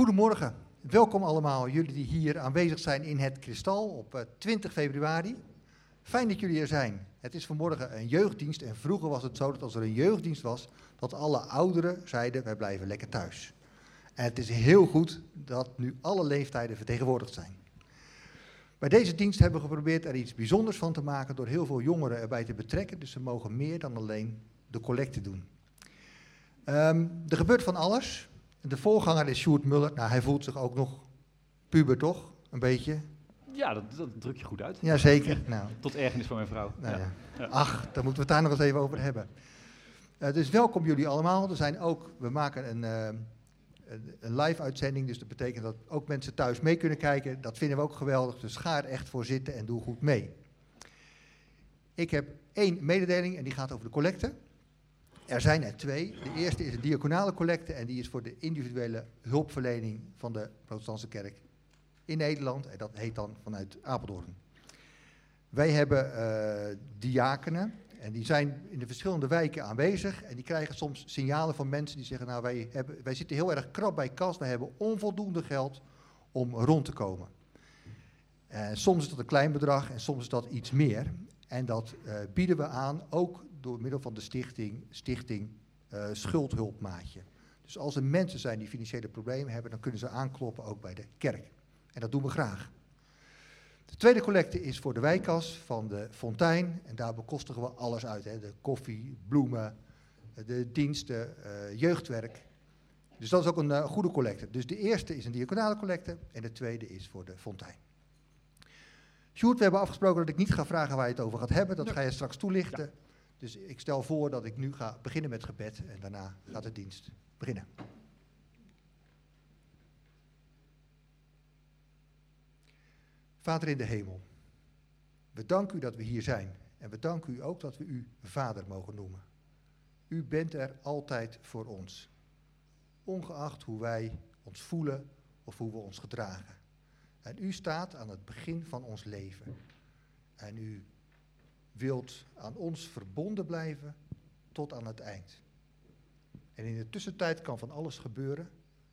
Goedemorgen, welkom allemaal, jullie die hier aanwezig zijn in het Kristal op eh, 20 februari. Fijn dat jullie er zijn. Het is vanmorgen een jeugddienst en vroeger was het zo dat als er een jeugddienst was, dat alle ouderen zeiden wij blijven lekker thuis. En het is heel goed dat nu alle leeftijden vertegenwoordigd zijn. Bij deze dienst hebben we geprobeerd er iets bijzonders van te maken door heel veel jongeren erbij te betrekken, dus ze mogen meer dan alleen de collecte doen. Ehm, er gebeurt van alles. De voorganger is Sjoerd Muller. Nou, hij voelt zich ook nog puber, toch? Een beetje. Ja, dat, dat druk je goed uit. Jazeker. Nou, Tot ergernis van mijn vrouw. nou ja. ja. Ach, daar moeten we het daar nog eens even over hebben. Eh, dus welkom jullie allemaal. Er zijn ook, we maken een, eh, een- een live uitzending, dus dat betekent dat ook mensen thuis mee kunnen kijken. Dat vinden we ook geweldig, dus ga er echt voor zitten en doe goed mee. Ik heb één mededeling en die gaat over de collecte. Er zijn er twee. De eerste is een diaconale collecte en die is voor de individuele hulpverlening van de protestantse kerk in Nederland. En dat heet dan vanuit Apeldoorn. Wij hebben eh diakenen en die zijn in de verschillende wijken aanwezig. En die krijgen soms signalen van mensen die zeggen, nou wij, hebben, wij zitten heel erg krap bij kas, wij hebben onvoldoende geld om rond te komen. En soms is dat een klein bedrag en soms is dat iets meer. En dat eh, bieden we aan, ook door middel van de stichting, stichting eh, Schuldhulpmaatje. Dus als er mensen zijn die financiële problemen hebben, dan kunnen ze aankloppen ook bij de kerk. En dat doen we graag. De tweede collecte is voor de wijkkas van de Fontein. En daar bekostigen we alles uit. Hè. De koffie, bloemen, eh, de diensten, eh, jeugdwerk. Dus dat is ook een goede collecte. Dus de eerste is een diaconale collecte en de tweede is voor de Fontein. Sjoerd, we hebben afgesproken dat ik niet ga vragen waar je het over gaat hebben. Dat ga je straks toelichten. Dus ik stel voor dat ik nu ga beginnen met gebed en daarna gaat de dienst beginnen. Vader in de hemel, we danken u dat we hier zijn. En we danken u ook dat we u vader mogen noemen. U bent er altijd voor ons. Ongeacht hoe wij ons voelen of hoe we ons gedragen. En u staat aan het begin van ons leven. En u wilt aan ons verbonden blijven tot aan het eind. En in de tussentijd kan van alles gebeuren.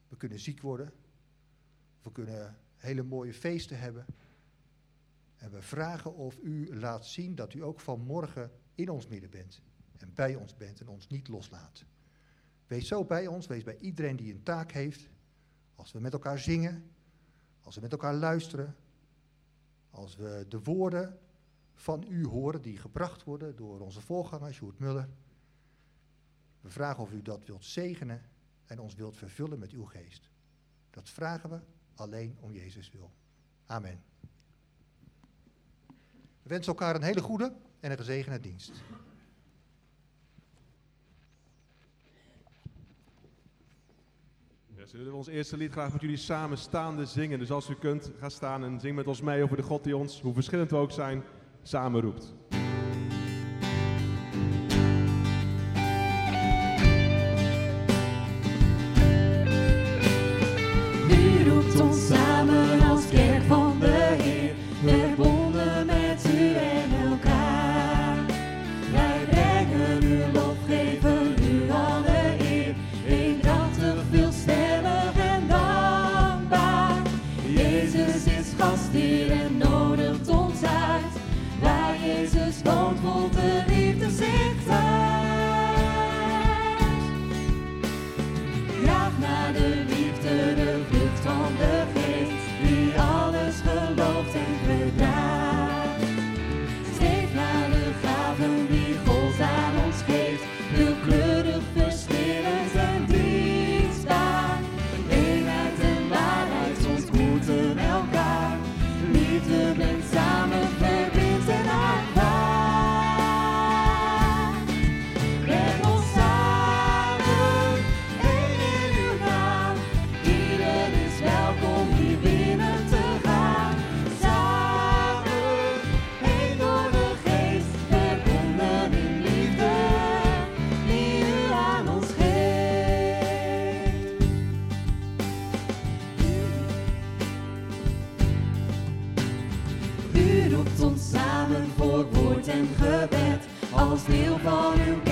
We kunnen ziek worden. We kunnen hele mooie feesten hebben. En we vragen of u laat zien dat u ook vanmorgen in ons midden bent. En bij ons bent en ons niet loslaat. Wees zo bij ons, wees bij iedereen die een taak heeft. Als we met elkaar zingen, als we met elkaar luisteren, als we de woorden van u horen die gebracht worden door onze voorganger Sjoerd Muller. We vragen of u dat wilt zegenen en ons wilt vervullen met uw geest. Dat vragen we alleen om Jezus wil. Amen. We wensen elkaar een hele goede en een gezegende dienst. Ja, zullen we ons eerste lied graag met jullie samen staande zingen. Dus als u kunt, ga staan en zing met ons mee over de God die ons, hoe verschillend we ook zijn, samen en gebed, als deel van uw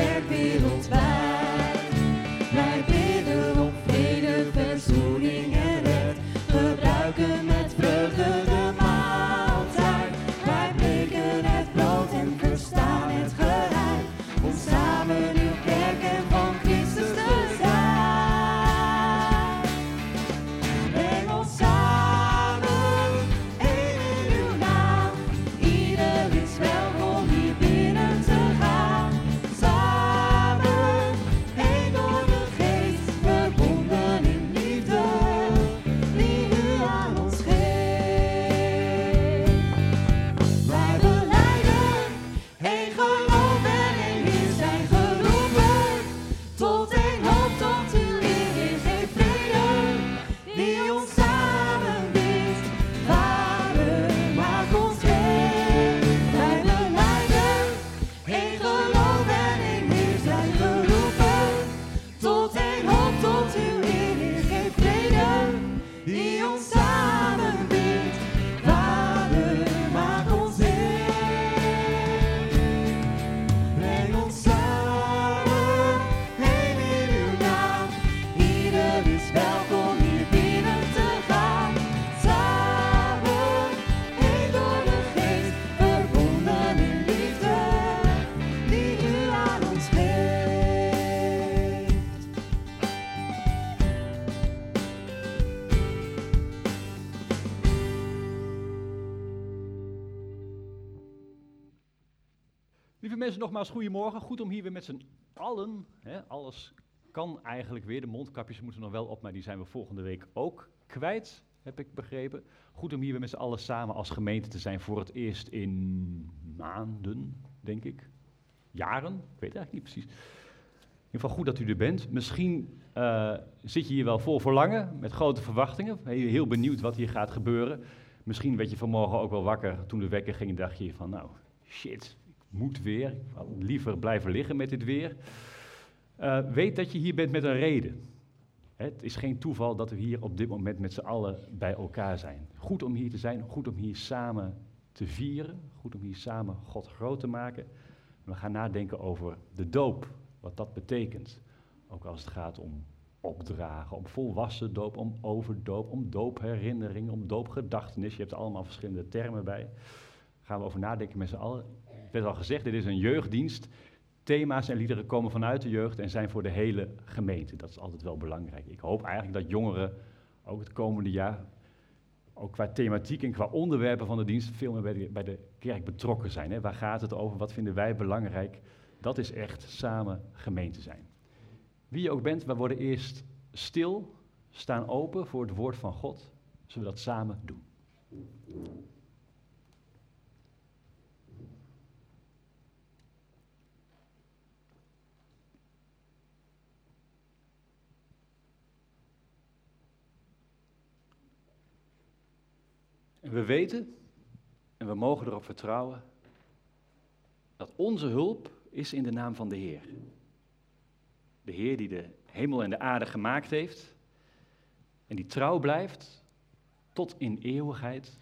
nogmaals goedemorgen. Goed om hier weer met z'n allen, hè, alles kan eigenlijk weer. De mondkapjes moeten nog wel op, maar die zijn we volgende week ook kwijt, heb ik begrepen. Goed om hier weer met z'n allen samen als gemeente te zijn voor het eerst in maanden, denk ik. Jaren, ik weet eigenlijk niet precies. In ieder geval goed dat u er bent. Misschien eh, zit je hier wel vol verlangen, met grote verwachtingen. Heel benieuwd wat hier gaat gebeuren. Misschien werd je vanmorgen ook wel wakker toen de wekker ging en dacht je van nou, shit, moet weer. Liever blijven liggen met dit weer. Eh, weet dat je hier bent met een reden. Het is geen toeval dat we hier op dit moment met z'n allen bij elkaar zijn. Goed om hier te zijn, goed om hier samen te vieren, goed om hier samen God groot te maken. We gaan nadenken over de doop, wat dat betekent. Ook als het gaat om opdragen, om volwassen doop, om overdoop, om doopherinnering, om doopgedachtenis. Je hebt er allemaal verschillende termen bij. Daar gaan we over nadenken met z'n allen. Werd al gezegd, dit is een jeugddienst. Thema's en liederen komen vanuit de jeugd en zijn voor de hele gemeente. Dat is altijd wel belangrijk. Ik hoop eigenlijk dat jongeren ook het komende jaar, ook qua thematiek en qua onderwerpen van de dienst, veel meer bij de, bij de kerk betrokken zijn. Hè. Waar gaat het over? Wat vinden wij belangrijk? Dat is echt samen gemeente zijn. Wie je ook bent, we worden eerst stil, staan open voor het woord van God. Zullen we dat samen doen? En we weten en we mogen erop vertrouwen dat onze hulp is in de naam van de Heer. De Heer die de hemel en de aarde gemaakt heeft en die trouw blijft tot in eeuwigheid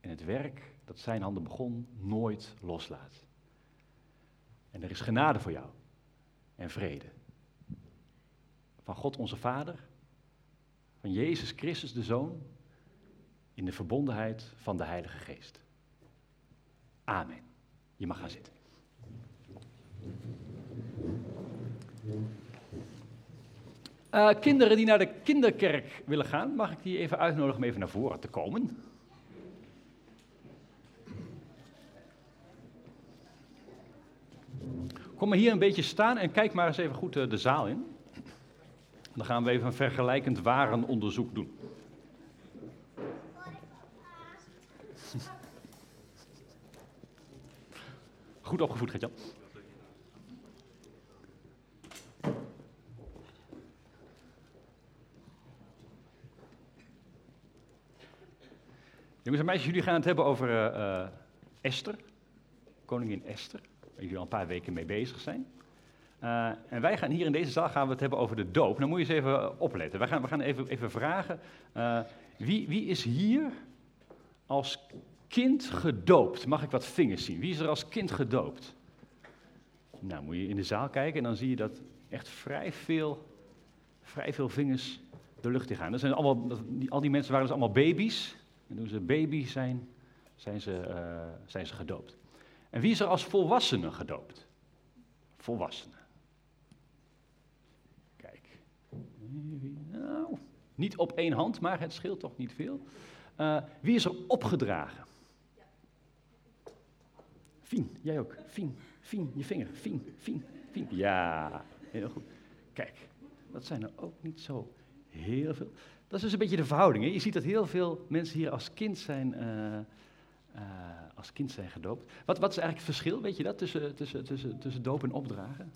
en het werk dat zijn handen begon nooit loslaat. En er is genade voor jou en vrede. Van God onze Vader, van Jezus Christus de Zoon, in de verbondenheid van de Heilige Geest. Amen. Je mag gaan zitten. Uh, kinderen die naar de kinderkerk willen gaan, mag ik die even uitnodigen om even naar voren te komen? Kom maar hier een beetje staan en kijk maar eens even goed uh, de zaal in. Dan gaan we even een vergelijkend warenonderzoek doen. Goed opgevoed, Gert-Jan. Jongens en meisjes, jullie gaan het hebben over uh, uh, Esther, koningin Esther, waar jullie al een paar weken mee bezig zijn. Uh, en wij gaan hier in deze zaal gaan we het hebben over de doop. Nou moet je eens even opletten. Wij gaan, we gaan even, even vragen, wie, wie is hier als kind gedoopt? Mag ik wat vingers zien? Wie is er als kind gedoopt? Nou, moet je in de zaal kijken en dan zie je dat echt vrij veel, vrij veel vingers de lucht in gaan. Dat zijn allemaal, al die mensen waren dus allemaal baby's. En toen ze baby zijn, zijn ze, uh, zijn ze gedoopt. En wie is er als volwassene gedoopt? Volwassenen. Kijk. Nou, niet op één hand, maar het scheelt toch niet veel. Uh, wie is er opgedragen? Fien, jij ook. Fien, Fien, je vinger. Fien, Fien, Fien. Ja, heel goed. Kijk, dat zijn er ook niet zo heel veel. Dat is dus een beetje de verhouding. Hè? Je ziet dat heel veel mensen hier als kind zijn, uh, uh, als kind zijn gedoopt. Wat, wat, is eigenlijk het verschil, weet je dat, tussen, tussen, tussen, tussen doop en opdragen?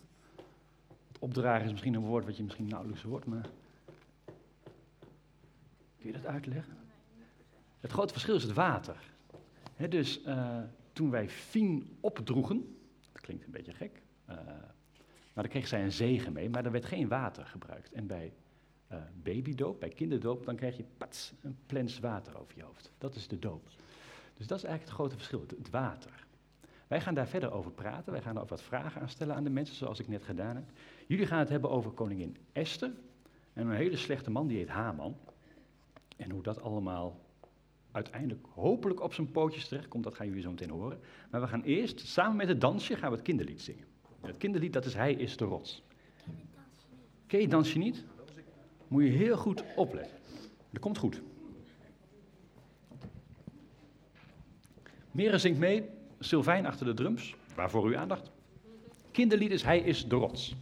Opdragen is misschien een woord wat je misschien nauwelijks hoort, maar... Kun je dat uitleggen? Het grote verschil is het water. He, dus uh, toen wij Fien opdroegen, dat klinkt een beetje gek, maar dan kreeg zij een zegen mee, maar er werd geen water gebruikt. En bij uh, babydoop, bij kinderdoop, dan krijg je pats, een plens water over je hoofd. Dat is de doop. Dus dat is eigenlijk het grote verschil, het, het water. Wij gaan daar verder over praten, wij gaan er ook wat vragen aan stellen aan de mensen, zoals ik net gedaan heb. Jullie gaan het hebben over koningin Esther en een hele slechte man, die heet Haman. En hoe dat allemaal uiteindelijk hopelijk op zijn pootjes terechtkomt, dat gaan jullie zo meteen horen. Maar we gaan eerst, samen met het dansje, gaan we het kinderlied zingen. Het kinderlied, dat is Hij is de rots. Ken je niet? Moet je heel goed opletten. Dat komt goed. Meren zingt mee, Sylvijn achter de drums. Waarvoor uw aandacht? Kinderlied is Hij is de rots.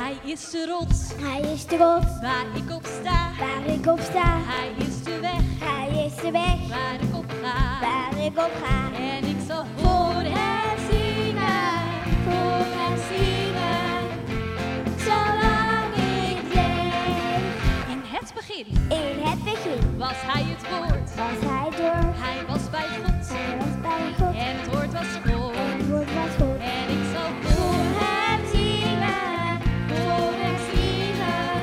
Hij is de rots Hij is de rots waar ik op sta. waar ik op sta. Hij is de weg Hij is de weg waar ik op ga. waar ik op ga. En ik zal voor hem zingen, Voor hem zingen, zolang ik leef. In het begin In het begin was hij het woord. was hij door. Hij was bij God Hij was bij God. en het woord was God. En het woord was God. En ik zal voor hem zingen, voor hem zingen,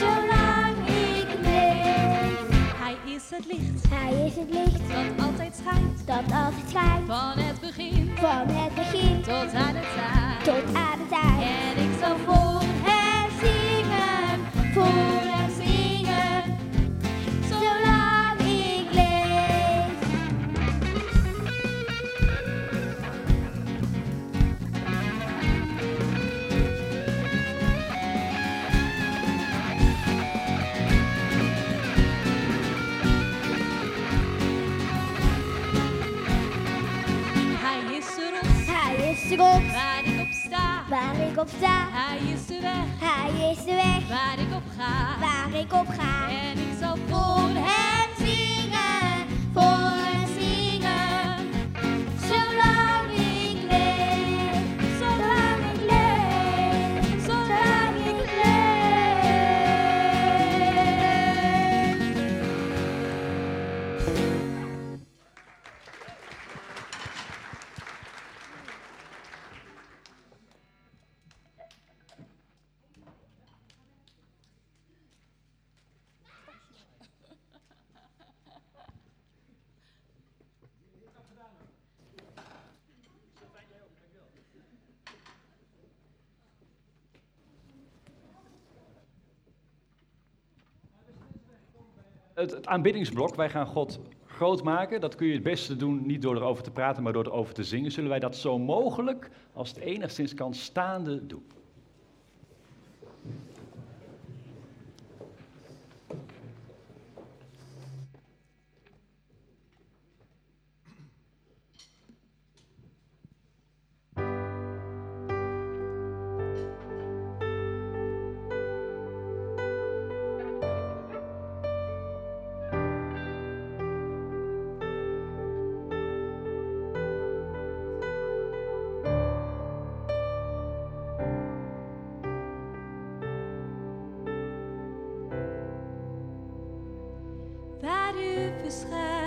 zolang ik leef. Hij is het licht Hij is het licht dat altijd schijnt. dat altijd schijnt. Van het begin Van het begin tot aan het eind. tot aan het eind. En ik zal voor is de rots waar ik op sta. waar ik op sta. Hij is de weg Hij is de weg waar ik op ga. waar ik op ga. En ik zal voor hem Het, aanbiddingsblok, wij gaan God groot maken. Dat kun je het beste doen, niet door erover te praten, maar door erover te zingen. Zullen wij dat zo mogelijk, als het enigszins kan, staande doen? Waar u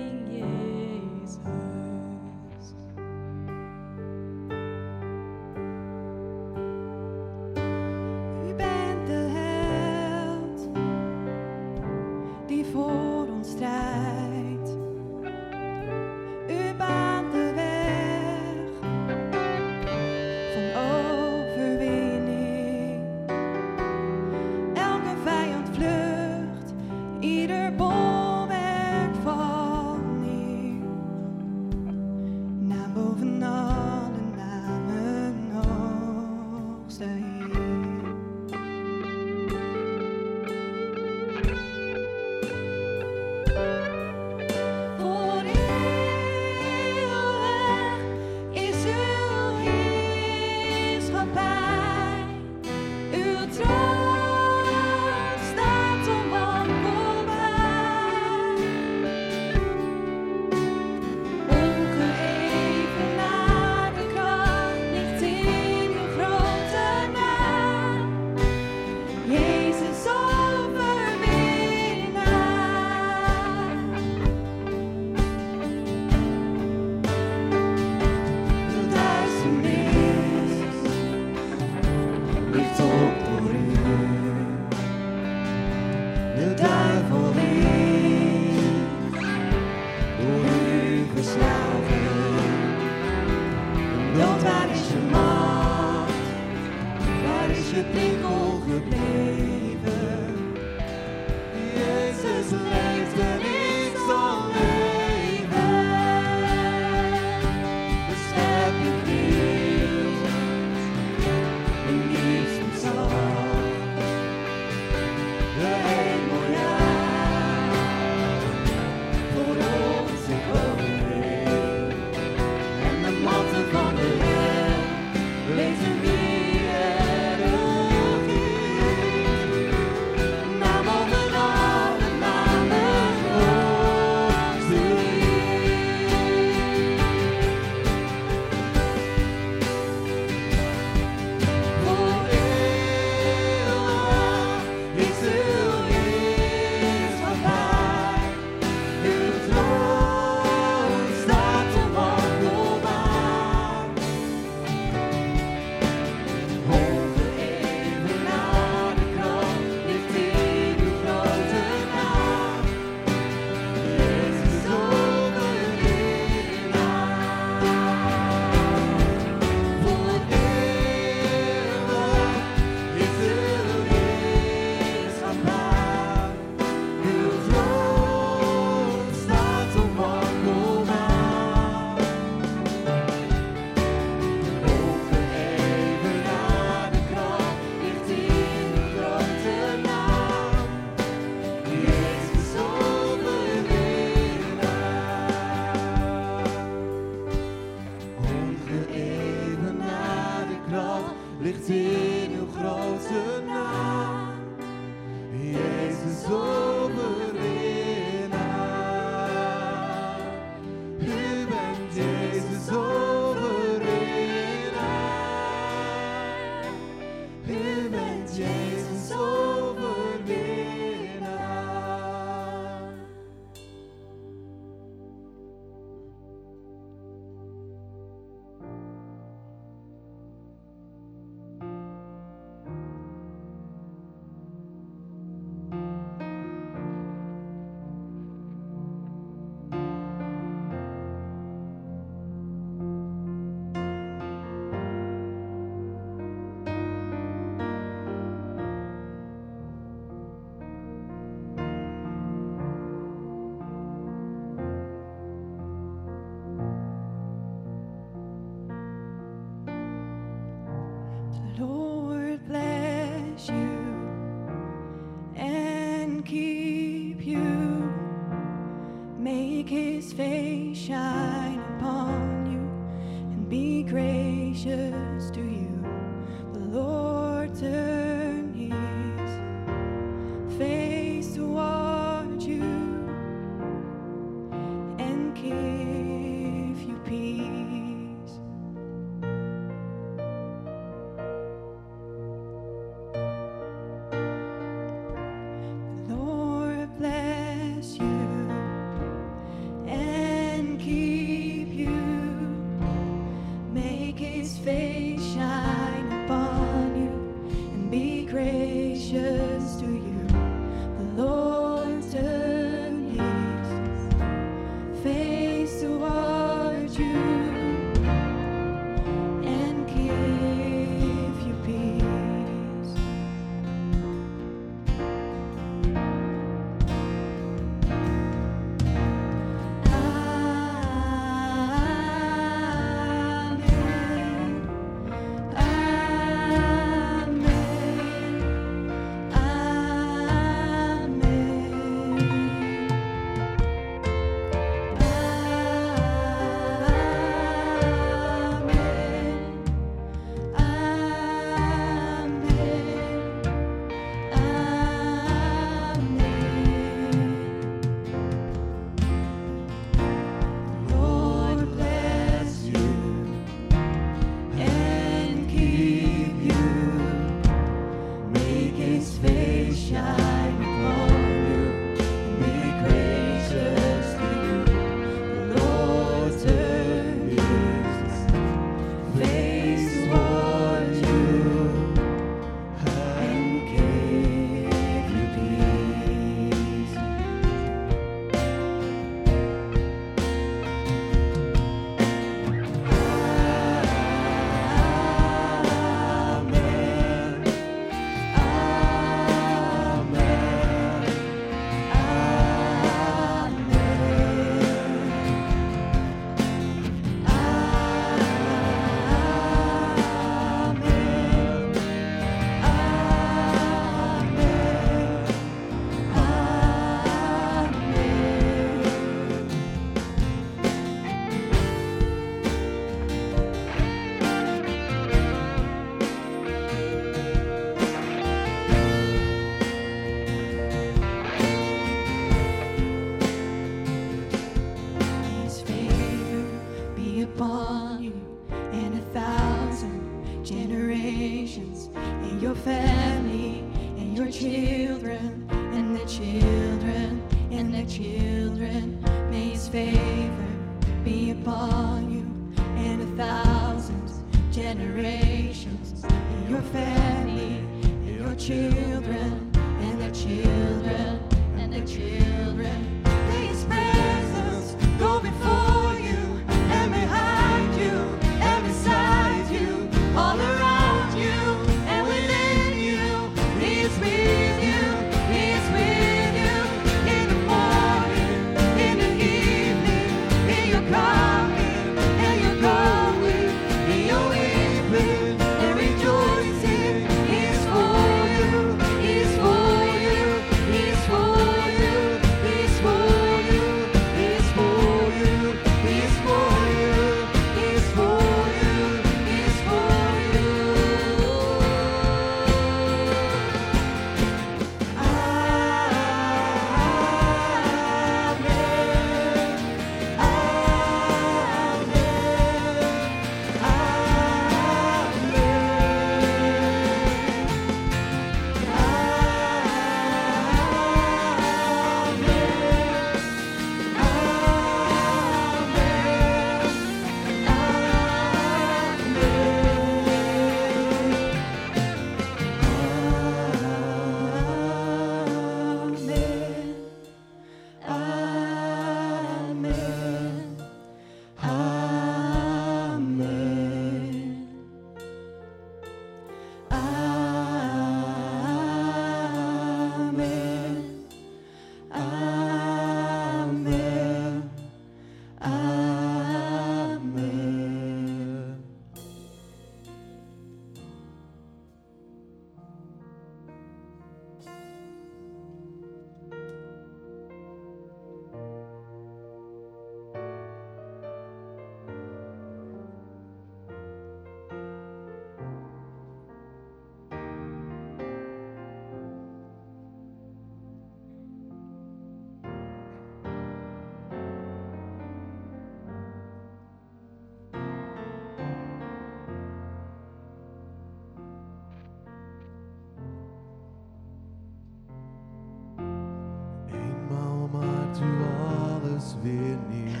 weer.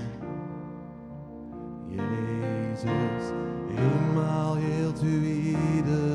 Jezus, eenmaal heelt u iedere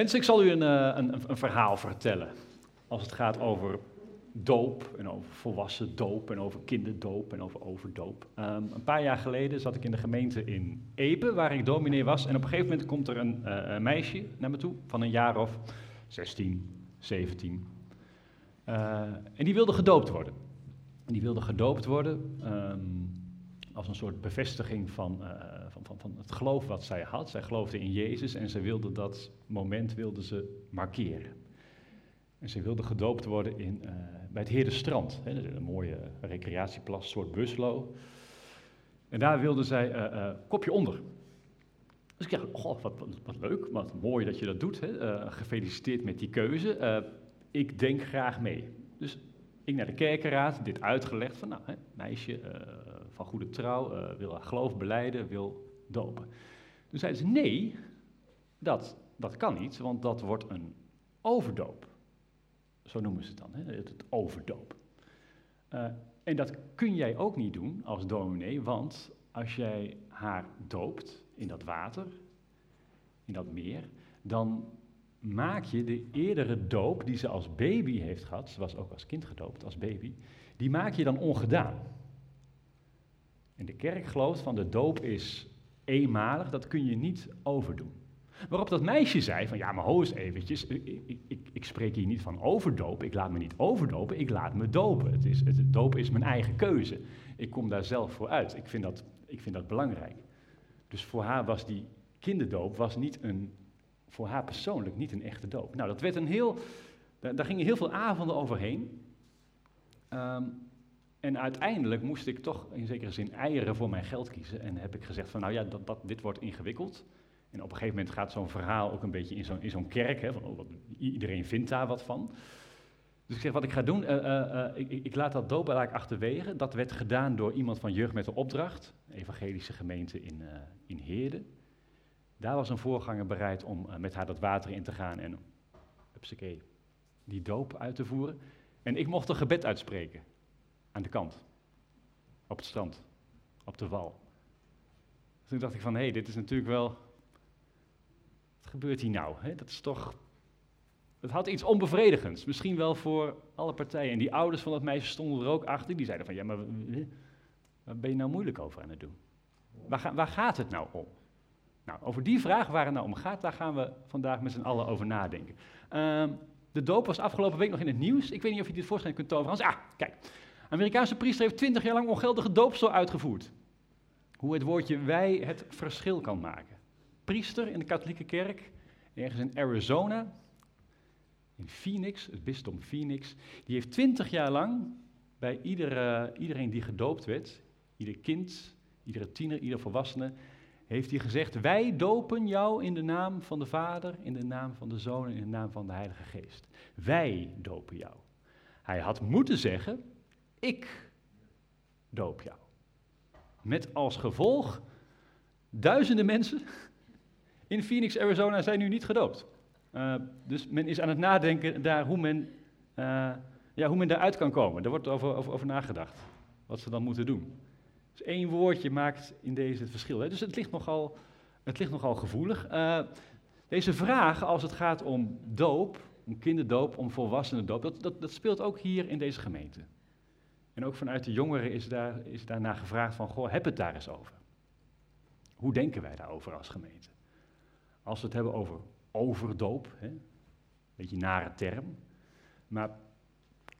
Mensen, ik zal u een, eh, een, een verhaal vertellen. Als het gaat over doop en over volwassen doop en over kinderdoop en over overdoop. Ehm, een paar jaar geleden zat ik in de gemeente in Epe, waar ik dominee was. En op een gegeven moment komt er een eh, een meisje naar me toe van een jaar of 16, 17. Eh, en die wilde gedoopt worden. En die wilde gedoopt worden ehm, als een soort bevestiging van, van, van, het geloof wat zij had. Zij geloofde in Jezus en ze wilde dat moment wilde ze markeren. En ze wilde gedoopt worden in, eh, bij het Heerdenstrand. Hè, is een mooie recreatieplas, een soort Buslo. En daar wilde zij eh, kopje onder. Dus ik dacht, goh, wat, wat, leuk, wat mooi dat je dat doet. Hè. Gefeliciteerd met die keuze. Ik denk graag mee. Dus ik naar de kerkenraad, dit uitgelegd van, nou, hè, meisje van goede trouw, wil haar geloof beleiden, wil dopen. Toen zeiden ze, nee, dat, dat kan niet, want dat wordt een overdoop. Zo noemen ze het dan, hè? het overdoop. Eh, en dat kun jij ook niet doen als dominee, want als jij haar doopt in dat water, in dat meer, dan maak je de eerdere doop die ze als baby heeft gehad, ze was ook als kind gedoopt, als baby, die maak je dan ongedaan. En de kerk gelooft van de doop is eenmalig, dat kun je niet overdoen. Waarop dat meisje zei van, ja, maar ho eens eventjes, ik, ik, ik, spreek hier niet van overdopen, ik laat me niet overdopen, ik laat me dopen. Het, is, het dopen is mijn eigen keuze. Ik kom daar zelf voor uit. Ik vind dat, ik vind dat belangrijk. Dus voor haar was die kinderdoop was niet een, voor haar persoonlijk niet een echte doop. Nou, dat werd een heel, daar, daar gingen heel veel avonden overheen. Ehm, en uiteindelijk moest ik toch in zekere zin eieren voor mijn geld kiezen. En heb ik gezegd van, nou ja, dat, dit wordt ingewikkeld. En op een gegeven moment gaat zo'n verhaal ook een beetje in zo'n, zo'n kerk. Hè, van, oh, wat, iedereen vindt daar wat van. Dus ik zeg, wat ik ga doen, eh, eh, eh, ik, ik, laat dat eigenlijk achterwege. Dat werd gedaan door iemand van Jeugd met de Opdracht, evangelische gemeente in, in Heerde. Daar was een voorganger bereid om met haar dat water in te gaan en hupsakee, die doop uit te voeren. En ik mocht een gebed uitspreken aan de kant, op het strand, op de wal. Toen dacht ik van, hé, hey, dit is natuurlijk wel, wat gebeurt hier nou? Dat is toch, het had iets onbevredigends, misschien wel voor alle partijen. En die ouders van dat meisje stonden er ook achter, die zeiden van, ja, maar waar ben je nou moeilijk over aan het doen? Waar, ga- waar gaat het nou om? Nou, over die vraag waar het nou om gaat, daar gaan we vandaag met z'n allen over nadenken. Ehm, de doop was afgelopen week nog in het nieuws. Ik weet niet of je dit voorstelling kunt toveren. Ah, kijk. Amerikaanse priester heeft twintig jaar lang ongeldige doopsel uitgevoerd. Hoe het woordje wij het verschil kan maken. Priester in de katholieke kerk, ergens in Arizona, in Phoenix, het bisdom Phoenix, die heeft twintig jaar lang bij iedere, iedereen die gedoopt werd, ieder kind, iedere tiener, ieder volwassene, heeft hij gezegd, wij dopen jou in de naam van de Vader, in de naam van de Zoon en in de naam van de Heilige Geest. Wij dopen jou. Hij had moeten zeggen, ik doop jou. Met als gevolg, duizenden mensen in Phoenix, Arizona zijn nu niet gedoopt. Uh, dus men is aan het nadenken daar hoe men, uh, ja, hoe men daaruit kan komen. Daar wordt over, over, over nagedacht, wat ze dan moeten doen. Dus één woordje maakt in deze het verschil. Hè? Dus het ligt nogal, het ligt nogal gevoelig. Eh, deze vraag, als het gaat om doop, om kinderdoop, om volwassenendoop, dat, dat, dat speelt ook hier in deze gemeente. En ook vanuit de jongeren is, daar, is daarna gevraagd van, goh, heb het daar eens over. Hoe denken wij daarover als gemeente? Als we het hebben over overdoop, hè? beetje nare term, maar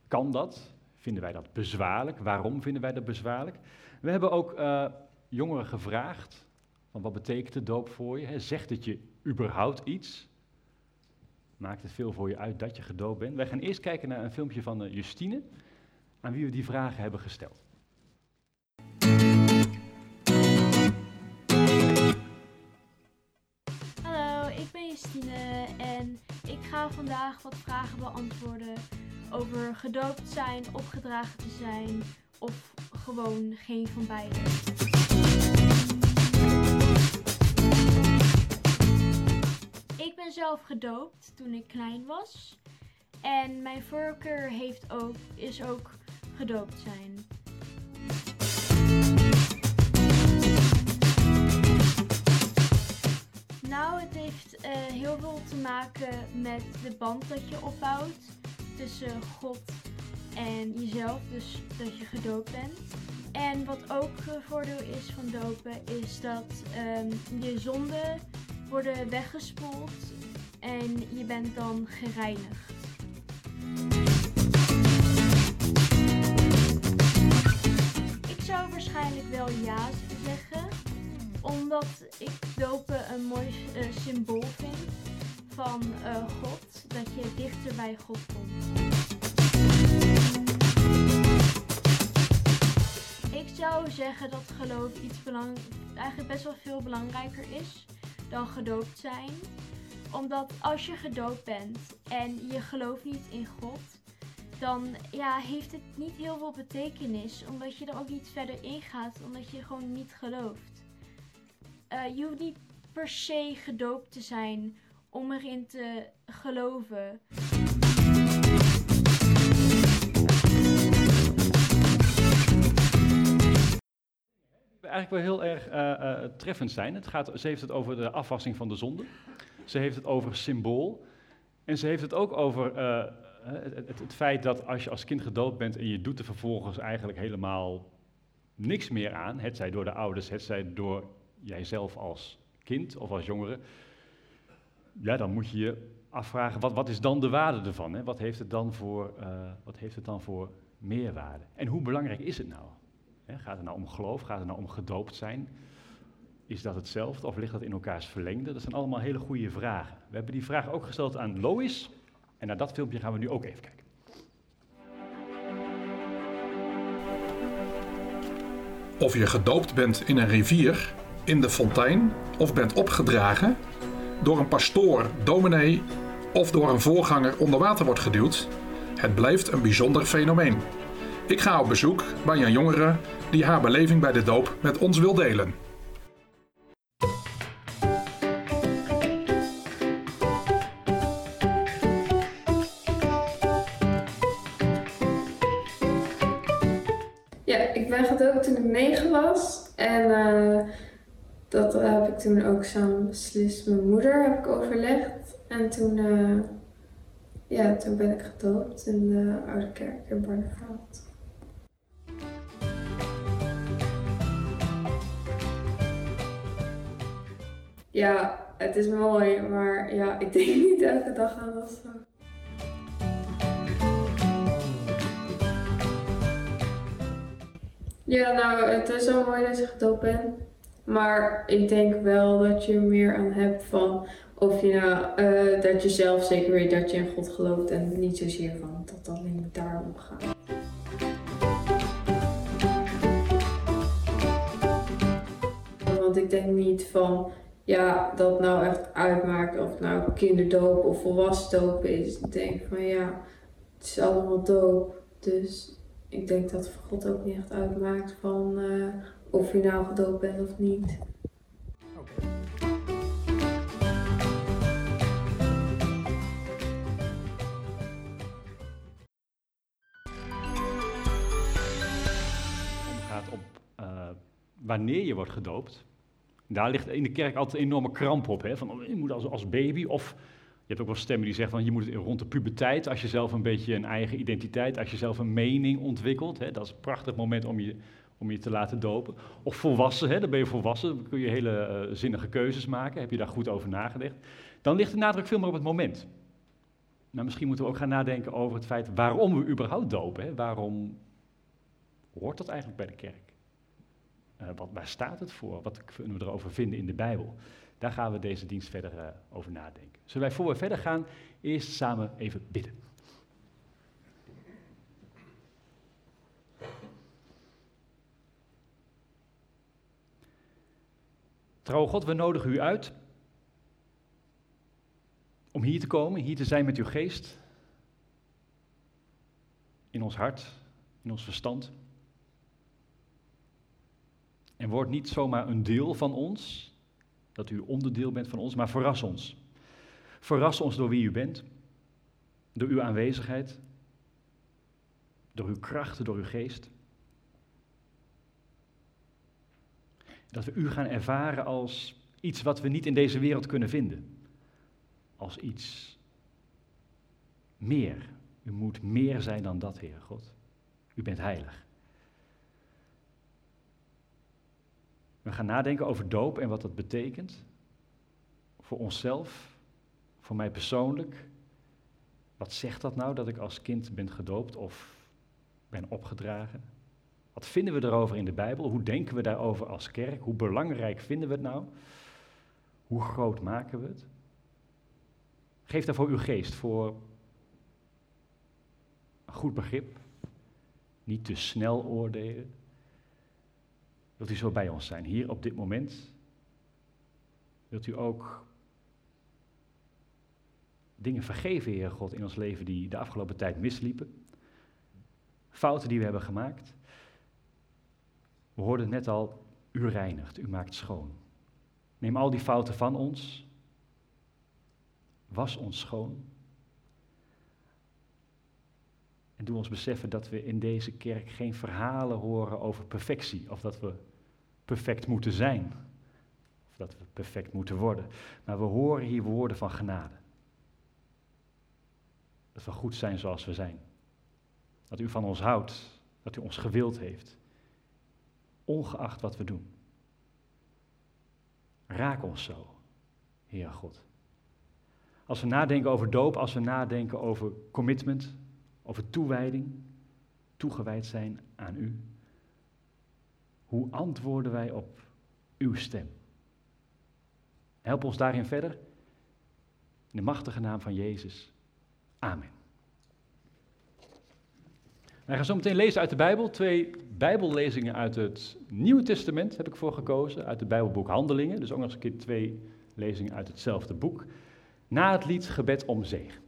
kan dat? Vinden wij dat bezwaarlijk? Waarom vinden wij dat bezwaarlijk? We hebben ook uh, jongeren gevraagd, van wat betekent de doop voor je? Hè? Zegt het je überhaupt iets? Maakt het veel voor je uit dat je gedoopt bent? Wij gaan eerst kijken naar een filmpje van uh, Justine, aan wie we die vragen hebben gesteld. Hallo, ik ben Justine en ik ga vandaag wat vragen beantwoorden over gedoopt zijn, opgedragen te zijn of gewoon geen van beide. Ik ben zelf gedoopt toen ik klein was en mijn voorkeur heeft ook, is ook gedoopt zijn. Nou, het heeft uh, heel veel te maken met de band dat je opbouwt tussen God en jezelf, dus dat je gedoopt bent. En wat ook uh, voordeel is van dopen, is dat um, je zonden worden weggespoeld en je bent dan gereinigd. Waarschijnlijk wel ja zeggen omdat ik dopen een mooi uh, symbool vind van uh, God, dat je dichter bij God komt. Ik zou zeggen dat geloof iets belang eigenlijk best wel veel belangrijker is dan gedoopt zijn. Omdat als je gedoopt bent en je gelooft niet in God, dan ja, heeft het niet heel veel betekenis. Omdat je er ook niet verder in gaat, omdat je gewoon niet gelooft. Uh, je hoeft niet per se gedoopt te zijn om erin te geloven. Eigenlijk wel heel erg uh, uh, treffend zijn. Het gaat, ze heeft het over de afwassing van de zonde. Ze heeft het over symbool. En ze heeft het ook over het, feit dat als je als kind gedoopt bent en je doet er vervolgens eigenlijk helemaal niks meer aan, het zij door de ouders, het zij door jijzelf als kind of als jongere, ja, dan moet je je afvragen, wat, wat is dan de waarde ervan? Hè? Wat, heeft het dan voor, uh, wat heeft het dan voor meerwaarde? En hoe belangrijk is het nou? Hè, gaat het nou om geloof? Gaat het nou om gedoopt zijn? Is dat hetzelfde of ligt dat in elkaars verlengde? Dat zijn allemaal hele goede vragen. We hebben die vraag ook gesteld aan Lois. En naar dat filmpje gaan we nu ook even kijken. Of je gedoopt bent in een rivier, in de fontein of bent opgedragen, door een pastoor, dominee of door een voorganger onder water wordt geduwd, het blijft een bijzonder fenomeen. Ik ga op bezoek bij een jongere die haar beleving bij de doop met ons wil delen. Dat heb ik toen ook samen beslist. Mijn moeder heb ik overlegd. En toen, uh, ja, toen ben ik gedoopt in de Oude Kerk in Barneveld. Ja, het is mooi, maar ja, ik denk niet elke dag aan of zo. Ja, nou, het is wel mooi dat je gedoopt bent. Maar ik denk wel dat je er meer aan hebt van of je nou, uh, dat je zelf zeker weet dat je in God gelooft en niet zozeer van dat dat alleen daarom gaat. Want ik denk niet van ja, dat nou echt uitmaakt of het nou kinderdoop of volwassen doop is. Ik denk van ja, het is allemaal doop. Dus ik denk dat God ook niet echt uitmaakt van uh, of je nou gedoopt bent of niet. Het gaat op uh, wanneer je wordt gedoopt. Daar ligt in de kerk altijd een enorme kramp op. Hè? Van, oh, je moet als, als baby of je hebt ook wel stemmen die zeggen van je moet rond de puberteit, als je zelf een beetje een eigen identiteit, als je zelf een mening ontwikkelt, hè, dat is een prachtig moment om je, om je te laten dopen. Of volwassen, hè, dan ben je volwassen, dan kun je hele uh, zinnige keuzes maken, heb je daar goed over nagedacht. Dan ligt de nadruk veel meer op het moment. Nou, misschien moeten we ook gaan nadenken over het feit waarom we überhaupt dopen. Hè? Waarom hoort dat eigenlijk bij de kerk? Uh, wat, waar staat het voor? Wat kunnen we erover vinden in de Bijbel? Daar gaan we deze dienst verder uh, over nadenken. Zullen wij voor we verder gaan, eerst samen even bidden. Trouw God, we nodigen u uit om hier te komen, hier te zijn met uw geest. In ons hart, in ons verstand. En word niet zomaar een deel van ons, dat u onderdeel bent van ons, maar verras ons. Verras ons door wie u bent, door uw aanwezigheid, door uw krachten, door uw geest. Dat we u gaan ervaren als iets wat we niet in deze wereld kunnen vinden. Als iets meer. U moet meer zijn dan dat, Heer God. U bent heilig. We gaan nadenken over doop en wat dat betekent. Voor onszelf, voor mij persoonlijk. Wat zegt dat nou dat ik als kind ben gedoopt of ben opgedragen? Wat vinden we erover in de Bijbel? Hoe denken we daarover als kerk? Hoe belangrijk vinden we het nou? Hoe groot maken we het? Geef daarvoor uw geest, voor een goed begrip. Niet te snel oordelen. Wilt u zo bij ons zijn, hier op dit moment? Wilt u ook dingen vergeven, Heer God, in ons leven die de afgelopen tijd misliepen? Fouten die we hebben gemaakt? We hoorden net al, u reinigt, u maakt schoon. Neem al die fouten van ons. Was ons schoon. En doe ons beseffen dat we in deze kerk geen verhalen horen over perfectie. Of dat we perfect moeten zijn. Of dat we perfect moeten worden. Maar we horen hier woorden van genade. Dat we goed zijn zoals we zijn. Dat u van ons houdt. Dat u ons gewild heeft. Ongeacht wat we doen. Raak ons zo, Heer God. Als we nadenken over doop, als we nadenken over commitment, over toewijding, toegewijd zijn aan u, hoe antwoorden wij op uw stem? Help ons daarin verder. In de machtige naam van Jezus. Amen. Wij gaan zo meteen lezen uit de Bijbel. Twee Bijbellezingen uit het Nieuwe Testament heb ik voor gekozen. Uit het Bijbelboek Handelingen. Dus ook nog eens een keer twee lezingen uit hetzelfde boek. Na het lied Gebed om zegen.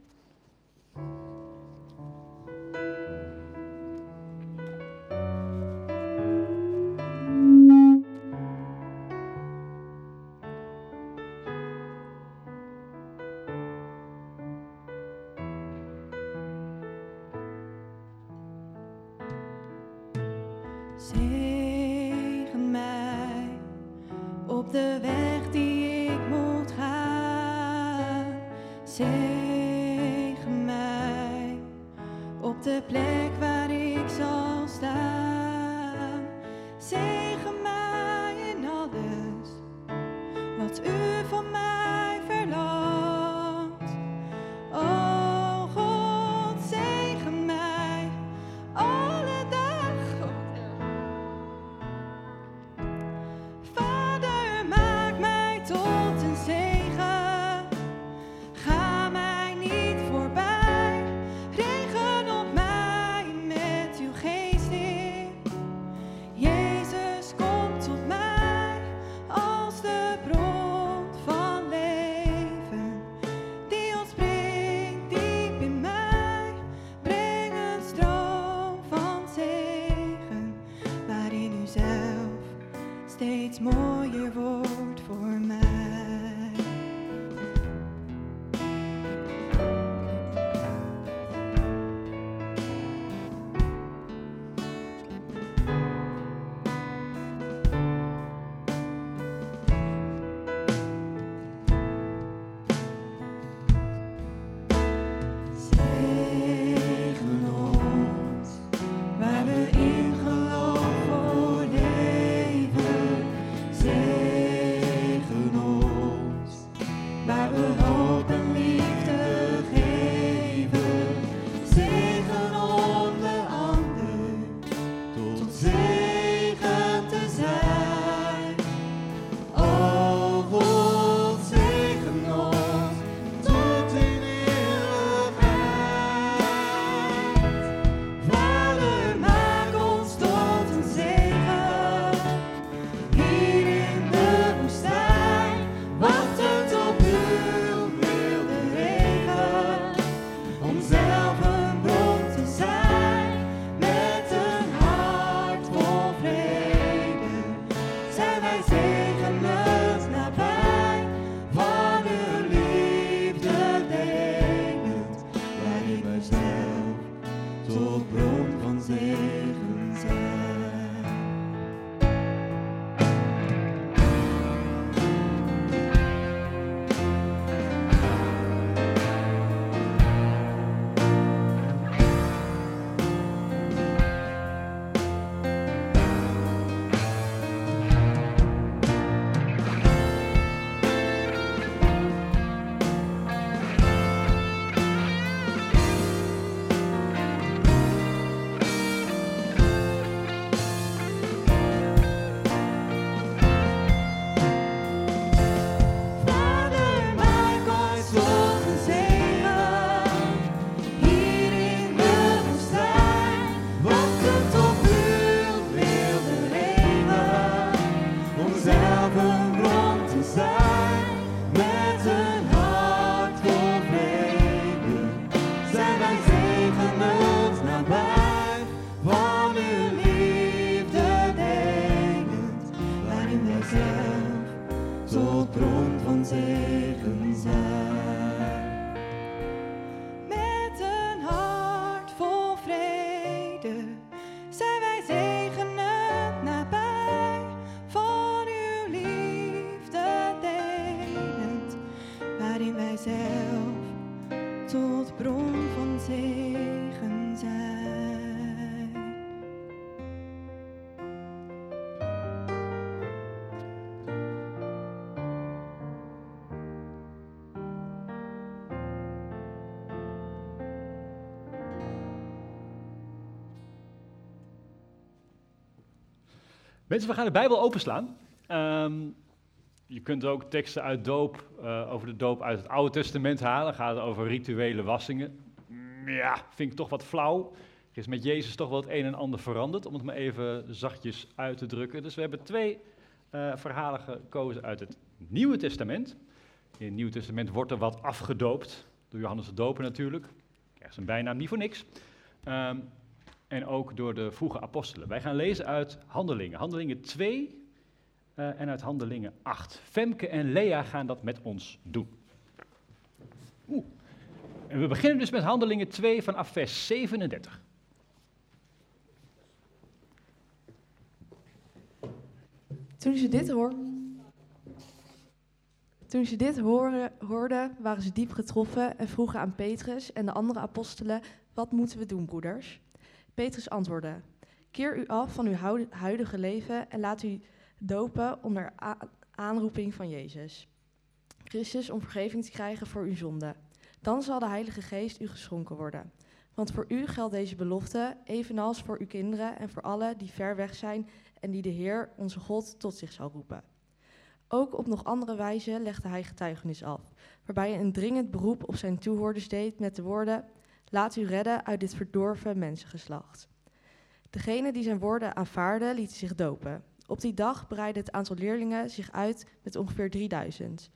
Mensen, we gaan de Bijbel openslaan. Ehm, je kunt ook teksten uit doop, eh, over de doop uit het Oude Testament halen. Gaat het over rituele wassingen. Mm, Ja, vind ik toch wat flauw. Er is met Jezus toch wel het een en ander veranderd, om het maar even zachtjes uit te drukken. Dus we hebben twee eh, verhalen gekozen uit het Nieuwe Testament. In het Nieuwe Testament wordt er wat afgedoopt, door Johannes de Doper natuurlijk. Krijgt zijn bijnaam niet voor niks. Ehm, en ook door de vroege apostelen. Wij gaan lezen uit Handelingen. Handelingen 2 eh, en uit Handelingen 8. Femke en Lea gaan dat met ons doen. En we beginnen dus met Handelingen 2 vanaf vers 37. Toen ze dit, hoor... Toen ze dit horen, hoorden, waren ze diep getroffen en vroegen aan Petrus en de andere apostelen: Wat moeten we doen, broeders? Petrus antwoordde: Keer u af van uw huidige leven en laat u dopen onder aanroeping van Jezus. Christus om vergeving te krijgen voor uw zonde. Dan zal de Heilige Geest u geschonken worden. Want voor u geldt deze belofte, evenals voor uw kinderen en voor allen die ver weg zijn en die de Heer, onze God, tot zich zal roepen. Ook op nog andere wijze legde hij getuigenis af, waarbij hij een dringend beroep op zijn toehoorders deed met de woorden: Laat u redden uit dit verdorven mensengeslacht. Degene die zijn woorden aanvaarden, lieten zich dopen. Op die dag breidde het aantal leerlingen zich uit met ongeveer 3000.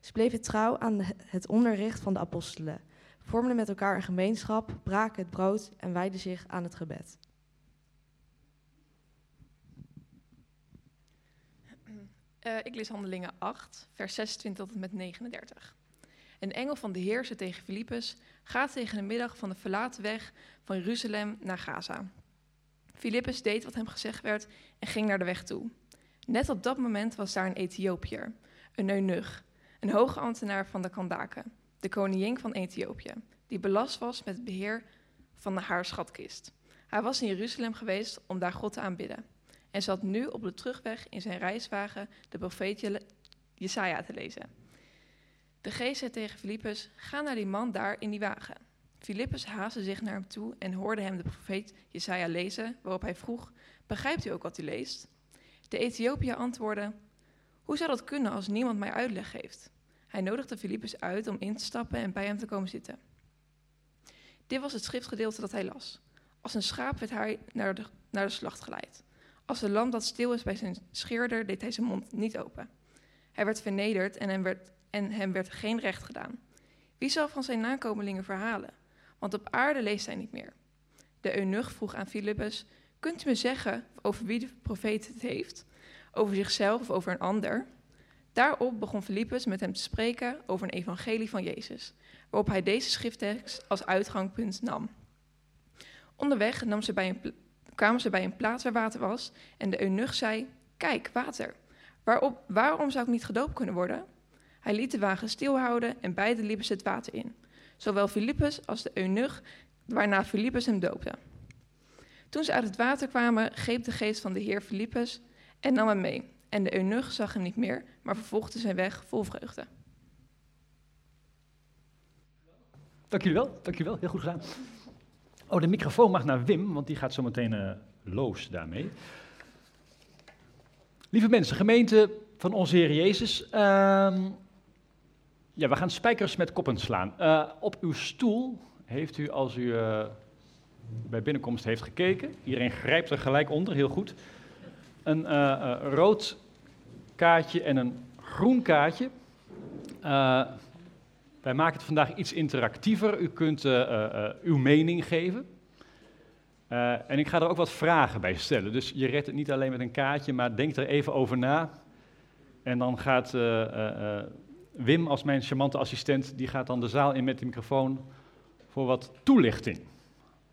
Ze bleven trouw aan het onderricht van de apostelen, vormden met elkaar een gemeenschap, braken het brood en wijden zich aan het gebed. Eh, ik lees Handelingen 8, vers 26 tot en met 39. Een engel van de Heer zei tegen Filippus: Ga tegen de middag van de verlaten weg van Jeruzalem naar Gaza. Filippus deed wat hem gezegd werd en ging naar de weg toe. Net op dat moment was daar een Ethiopiër, een eunuch, een hoge ambtenaar van de Kandaken, de koningin van Ethiopië, die belast was met het beheer van haar schatkist. Hij was in Jeruzalem geweest om daar God te aanbidden en zat nu op de terugweg in zijn reiswagen de profeet Je- Jesaja te lezen. De geest zei tegen Filippus, ga naar die man daar in die wagen. Filippus haastte zich naar hem toe en hoorde hem de profeet Jesaja lezen, waarop hij vroeg, begrijpt u ook wat u leest? De Ethiopiër antwoordde, hoe zou dat kunnen als niemand mij uitleg geeft? Hij nodigde Filippus uit om in te stappen en bij hem te komen zitten. Dit was het schriftgedeelte dat hij las. Als een schaap werd hij naar de, naar de slacht geleid. Als een lam dat stil is bij zijn scheerder, deed hij zijn mond niet open. Hij werd vernederd en hem werd, en hem werd geen recht gedaan. Wie zal van zijn nakomelingen verhalen? Want op aarde leest hij niet meer. De eunuch vroeg aan Filippus, kunt u me zeggen over wie de profeet het heeft? Over zichzelf of over een ander? Daarop begon Filippus met hem te spreken over een evangelie van Jezus, waarop hij deze schrifttekst als uitgangspunt nam. Onderweg nam ze bij een kwamen ze bij een plaats waar water was en de eunuch zei, kijk, water. Waarop, waarom zou ik niet gedoopt kunnen worden? Hij liet de wagen stilhouden en beiden liepen het water in. Zowel Filippus als de eunuch, waarna Filippus hem doopte. Toen ze uit het water kwamen, greep de geest van de heer Filippus en nam hem mee. En de eunuch zag hem niet meer, maar vervolgde zijn weg vol vreugde. Dank jullie wel, dank jullie wel, heel goed gedaan. Oh, de microfoon mag naar Wim, want die gaat zo meteen los daarmee. Lieve mensen, gemeente van onze Heer Jezus. ehm, ja, we gaan spijkers met koppen slaan. Eh, op uw stoel heeft u, als u eh, bij binnenkomst heeft gekeken, iedereen grijpt er gelijk onder, heel goed, een eh, rood kaartje en een groen kaartje. Wij maken het vandaag iets interactiever. U kunt uw mening geven. En ik ga er ook wat vragen bij stellen. Dus je redt het niet alleen met een kaartje, maar denk er even over na. En dan gaat Wim als mijn charmante assistent, die gaat dan de zaal in met de microfoon voor wat toelichting.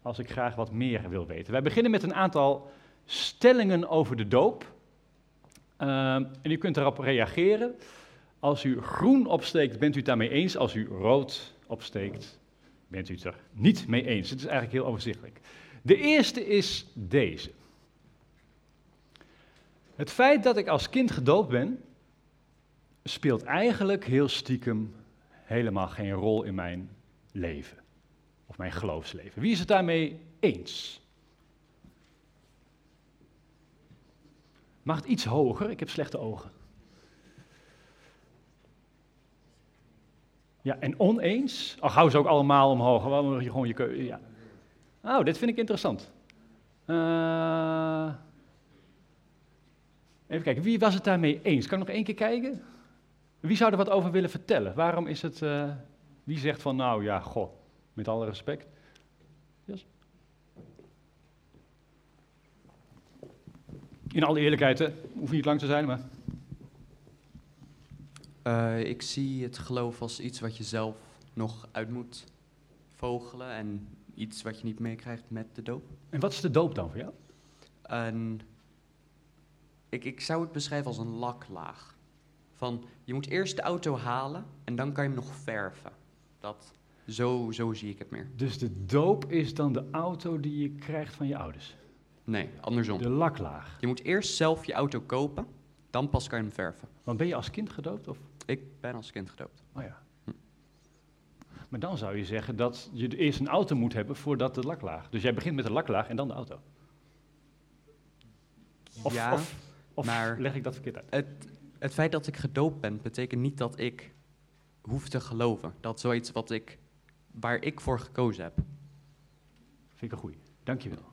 Als ik graag wat meer wil weten. Wij beginnen met een aantal stellingen over de doop. Uh, en u kunt daarop reageren. Als u groen opsteekt, bent u het daarmee eens. Als u rood opsteekt, bent u het er niet mee eens. Het is eigenlijk heel overzichtelijk. De eerste is deze. Het feit dat ik als kind gedoopt ben, speelt eigenlijk heel stiekem helemaal geen rol in mijn leven. Of mijn geloofsleven. Wie is het daarmee eens? Mag het iets hoger? Ik heb slechte ogen. Ja, en oneens? Ach, hou ze ook allemaal omhoog. Gewoon je, gewoon je keuze. Ja. Oh, dit vind ik interessant. Uh, even kijken, wie was het daarmee eens? Kan ik nog één keer kijken? Wie zou er wat over willen vertellen? Waarom is het. Uh, wie zegt van, nou ja, goh, met alle respect. Yes. In alle eerlijkheid, hè? hoeft niet lang te zijn, maar. Uh, ik zie het geloof als iets wat je zelf nog uit moet vogelen en iets wat je niet meekrijgt met de doop. En wat is de doop dan voor jou? Een, ik, ik zou het beschrijven als een laklaag. Van, je moet eerst de auto halen en dan kan je hem nog verven. Dat, zo, zo zie ik het meer. Dus de doop is dan de auto die je krijgt van je ouders? Nee, andersom. De laklaag. Je moet eerst zelf je auto kopen, dan pas kan je hem verven. Want ben je als kind gedoopt? Of? Ik ben als kind gedoopt. Oh ja. Hm. Maar dan zou je zeggen dat je eerst een auto moet hebben voordat de laklaag. Dus jij begint met de laklaag en dan de auto. Of, ja, of, of maar leg ik dat verkeerd uit? Het, het feit dat ik gedoopt ben, betekent niet dat ik hoef te geloven. Dat zoiets wat ik, waar ik voor gekozen heb. Vind ik een goeie. Dankjewel.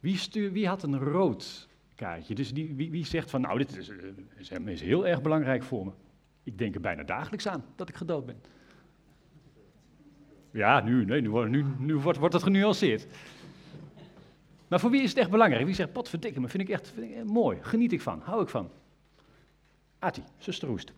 Wie, stuur, wie had een rood kaartje? Dus die, wie, wie zegt van, nou, dit is, is, is heel erg belangrijk voor me. Ik denk er bijna dagelijks aan dat ik gedoopt ben. Ja, nu, nee, nu, nu, wordt, wordt het genuanceerd. Maar voor wie is het echt belangrijk? Wie zegt, potverdikke me, vind ik echt ik, mooi, geniet ik van, hou ik van. Ati, zuster Roest.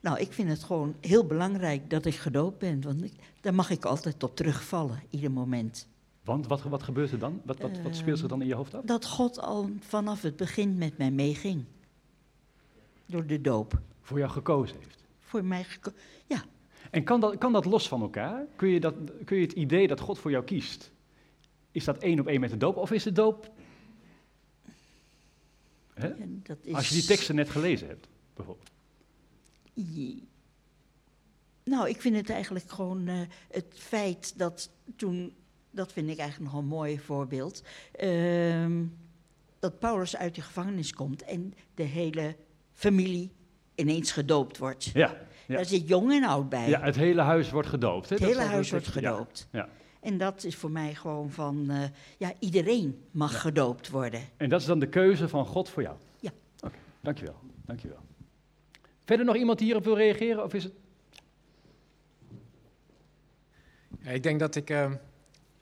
Nou, ik vind het gewoon heel belangrijk dat ik gedoopt ben, want ik, daar mag ik altijd op terugvallen, ieder moment. Want wat, wat gebeurt er dan? Wat, wat, wat speelt zich dan in je hoofd af? Dat God al vanaf het begin met mij meeging. Door de doop. Voor jou gekozen heeft? Voor mij gekozen, ja. En kan dat, kan dat los van elkaar? Kun je, dat, kun je het idee dat God voor jou kiest, is dat één op één met de doop? Of is de doop... Hè? Ja, is... Als je die teksten net gelezen hebt, bijvoorbeeld. Nou, ik vind het eigenlijk gewoon uh, het feit dat toen, dat vind ik eigenlijk nog een mooi voorbeeld, uh, dat Paulus uit de gevangenis komt en de hele familie ineens gedoopt wordt. Ja, ja. Daar zit jong en oud bij. Ja, het hele huis wordt gedoopt. Hè? Het hele huis wordt gedoopt. Ja. ja. En dat is voor mij gewoon van, uh, ja, iedereen mag ja. gedoopt worden. En dat is dan de keuze van God voor jou? Ja. Oké, okay, dankjewel, dankjewel. Verder nog iemand die hierop wil reageren? Of is het... Ja, ik denk dat ik uh,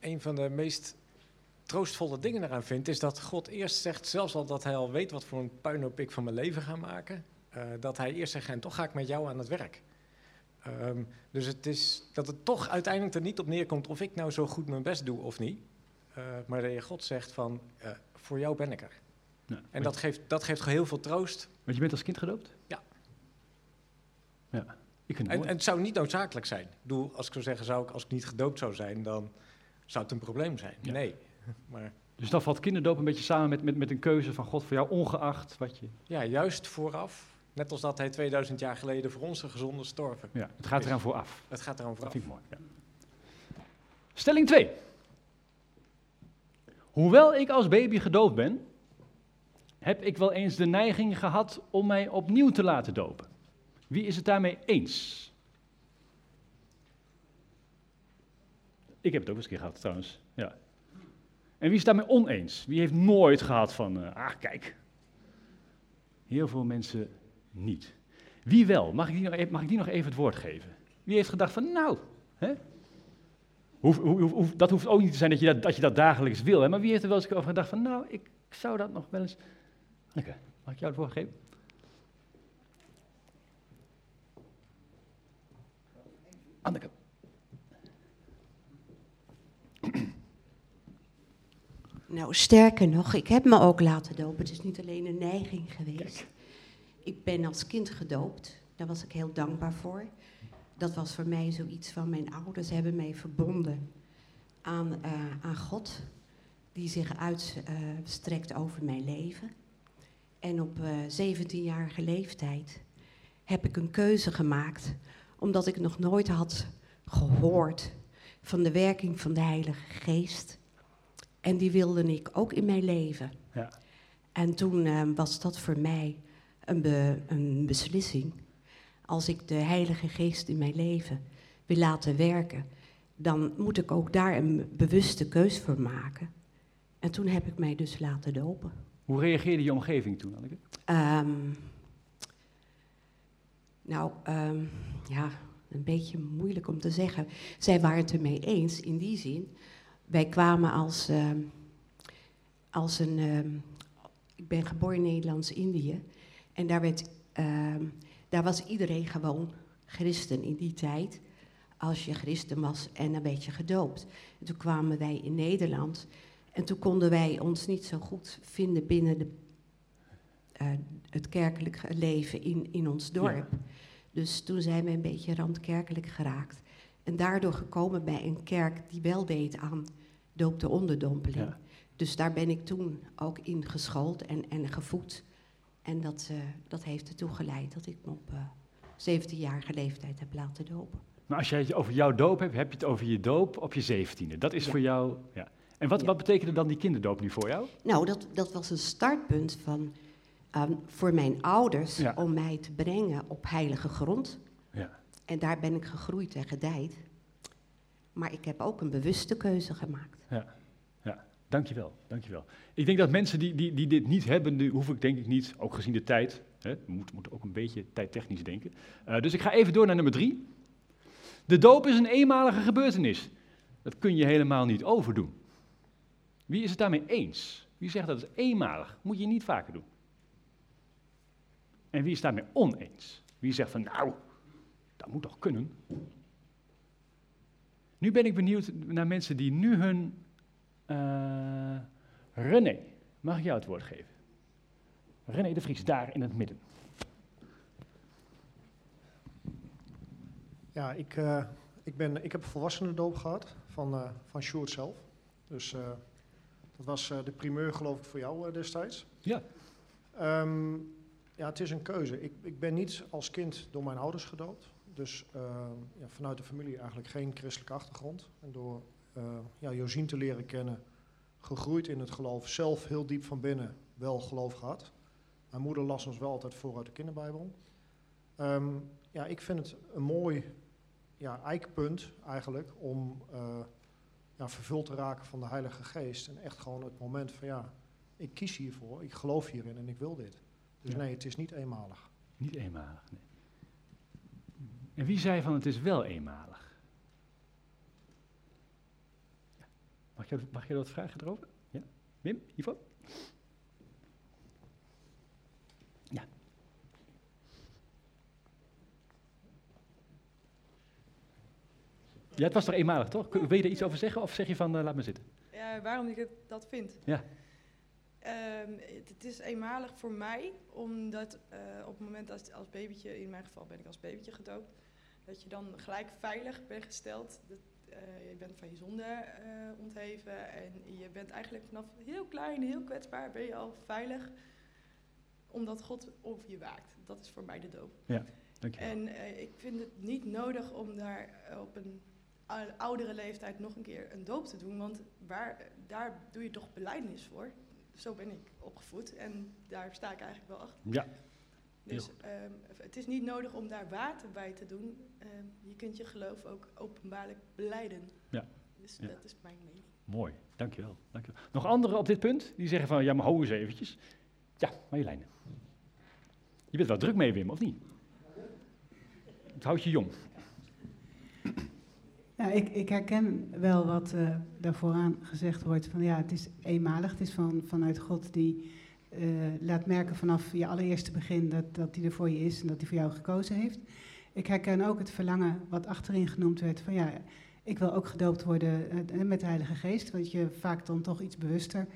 een van de meest troostvolle dingen eraan vind, is dat God eerst zegt, zelfs al dat hij al weet wat voor een puinhoop ik van mijn leven ga maken, uh, dat hij eerst zegt, en toch ga ik met jou aan het werk. Um, dus het is dat het toch uiteindelijk er niet op neerkomt of ik nou zo goed mijn best doe of niet. Uh, maar dat je God zegt van, voor jou ben ik er. Ja, en dat geeft, dat geeft heel veel troost. Want je bent als kind gedoopt? Ja. Ja, ik vind het en, en, het zou niet noodzakelijk zijn. Ik bedoel, als ik zou zeggen, zou ik, als ik niet gedoopt zou zijn, dan zou het een probleem zijn. Ja. Nee. Maar, dus dan valt kinderdoop een beetje samen met, met, met een keuze van God voor jou, ongeacht wat je... Ja, juist vooraf. Net als dat hij 2000 jaar geleden voor onze gezonde storven. Ja, het gaat eraan vooraf. Het gaat eraan vooraf. Dat vind ik mooi, ja. Stelling 2. Hoewel ik als baby gedoopt ben, heb ik wel eens de neiging gehad om mij opnieuw te laten dopen. Wie is het daarmee eens? Ik heb het ook eens een keer gehad trouwens. Ja. En wie is het daarmee oneens? Wie heeft nooit gehad van, uh, ah kijk. Heel veel mensen niet. Wie wel? Mag ik, die nog even, mag ik die nog even het woord geven? Wie heeft gedacht van, nou, hè? Hoef, hoef, hoef, dat hoeft ook niet te zijn dat je dat, dat je dat dagelijks wil. Hè? Maar wie heeft er wel eens over gedacht van, nou, ik zou dat nog wel eens Anneke, mag ik jou het woord geven? Anneke. Nou, sterker nog, ik heb me ook laten dopen. Het is niet alleen een neiging geweest. Ik ben als kind gedoopt. Daar was ik heel dankbaar voor. Dat was voor mij zoiets van mijn ouders hebben mij verbonden aan, uh, aan God, die zich uitstrekt uh, over mijn leven. En op uh, 17-jarige leeftijd heb ik een keuze gemaakt, omdat ik nog nooit had gehoord van de werking van de Heilige Geest. En die wilde ik ook in mijn leven. Ja. En toen was dat voor mij een, be, een, beslissing. Als ik de Heilige Geest in mijn leven wil laten werken, dan moet ik ook daar een bewuste keus voor maken. En toen heb ik mij dus laten dopen. Hoe reageerde je omgeving toen, Anneke? Um, nou, um, ja, een beetje moeilijk om te zeggen. Zij waren het ermee eens in die zin wij kwamen als, uh, als een. Ik ben geboren in Nederlands-Indië. En daar, werd, uh, daar was iedereen gewoon christen in die tijd. Als je christen was en een beetje gedoopt. En toen kwamen wij in Nederland. En toen konden wij ons niet zo goed vinden binnen de, uh, het kerkelijk leven in, in ons dorp. Ja. Dus toen zijn we een beetje randkerkelijk geraakt. En daardoor gekomen bij een kerk die wel deed aan doop de onderdompeling. Ja. Dus daar ben ik toen ook in geschoold en, en gevoed. En dat, uh, dat heeft ertoe geleid dat ik me op uh, 17-jarige leeftijd heb laten dopen. Maar als jij het over jouw doop hebt, heb je het over je doop op je 17e. Dat is Ja. voor jou. Ja. En wat, Ja. wat betekende dan die kinderdoop nu voor jou? Nou, dat, dat was een startpunt van, ehm, voor mijn ouders Ja. om mij te brengen op heilige grond. Ja. En daar ben ik gegroeid en gedijd. Maar ik heb ook een bewuste keuze gemaakt. Ja. Dankjewel, dankjewel. Ik denk dat mensen die, die, die dit niet hebben, die hoef ik denk ik niet, ook gezien de tijd, hè, we moeten, moeten ook een beetje tijdtechnisch denken. Eh, dus ik ga even door naar nummer drie. De doop is een eenmalige gebeurtenis. Dat kun je helemaal niet overdoen. Wie is het daarmee eens? Wie zegt dat is eenmalig? Moet je niet vaker doen. En wie is daarmee oneens? Wie zegt van nou, dat moet toch kunnen? Nu ben ik benieuwd naar mensen die nu hun. Eh, René, mag ik jou het woord geven? René de Vries, daar in het midden. Ja, ik, eh, ik, ben, ik heb een volwassenendoop gehad van, eh van Sjoerd zelf. Dus dat was de primeur geloof ik voor jou destijds. Ja. Ehm, ja, het is een keuze. Ik, ik ben niet als kind door mijn ouders gedoopt. Dus eh, ja, vanuit de familie eigenlijk geen christelijke achtergrond. En door ja, Josien te leren kennen, gegroeid in het geloof, zelf heel diep van binnen wel geloof gehad. Mijn moeder las ons wel altijd voor uit de kinderbijbel. Ehm, ja, ik vind het een mooi ja, eikpunt eigenlijk om eh, ja, vervuld te raken van de Heilige Geest. En echt gewoon het moment van ja, ik kies hiervoor, ik geloof hierin en ik wil dit. Dus Ja. nee, het is niet eenmalig. Niet eenmalig. Nee. En wie zei van het is wel eenmalig? Mag, je, mag je wat vragen erover? Ja? Wim, Ivo? Ja. Ja, het was toch eenmalig, toch? Wil je er iets over zeggen of zeg je van eh, laat me zitten? Ja, waarom ik het, dat vind? Ja. Ehm, het, het is eenmalig voor mij, omdat eh, op het moment als, als babytje, in mijn geval ben ik als babytje gedoopt, dat je dan gelijk veilig bent gesteld. Dat, eh, je bent van je zonde eh, ontheven en je bent eigenlijk vanaf heel klein, heel kwetsbaar, ben je al veilig, omdat God over je waakt. Dat is voor mij de doop. Ja, dankjewel. En eh, ik vind het niet nodig om daar op een ou- oudere leeftijd nog een keer een doop te doen. Want waar, daar doe je toch belijdenis voor. Zo ben ik opgevoed en daar sta ik eigenlijk wel achter. Ja. Dus ehm, het is niet nodig om daar water bij te doen. Ehm, je kunt je geloof ook openbaarlijk beleiden. Ja. Dus Ja. dat is mijn mening. Mooi, dankjewel, dankjewel. Nog anderen op dit punt die zeggen van ja, maar hou eens eventjes. Ja, Marjolein. Je bent wel druk mee, Wim, of niet? Het houdt je jong. Nou, ik, ik herken wel wat eh daar vooraan gezegd wordt. Van ja, het is eenmalig. Het is van, vanuit God die eh, laat merken vanaf je allereerste begin dat, dat die er voor je is en dat hij voor jou gekozen heeft. Ik herken ook het verlangen wat achterin genoemd werd van ja, ik wil ook gedoopt worden eh, met de Heilige Geest, wat je vaak dan toch iets bewuster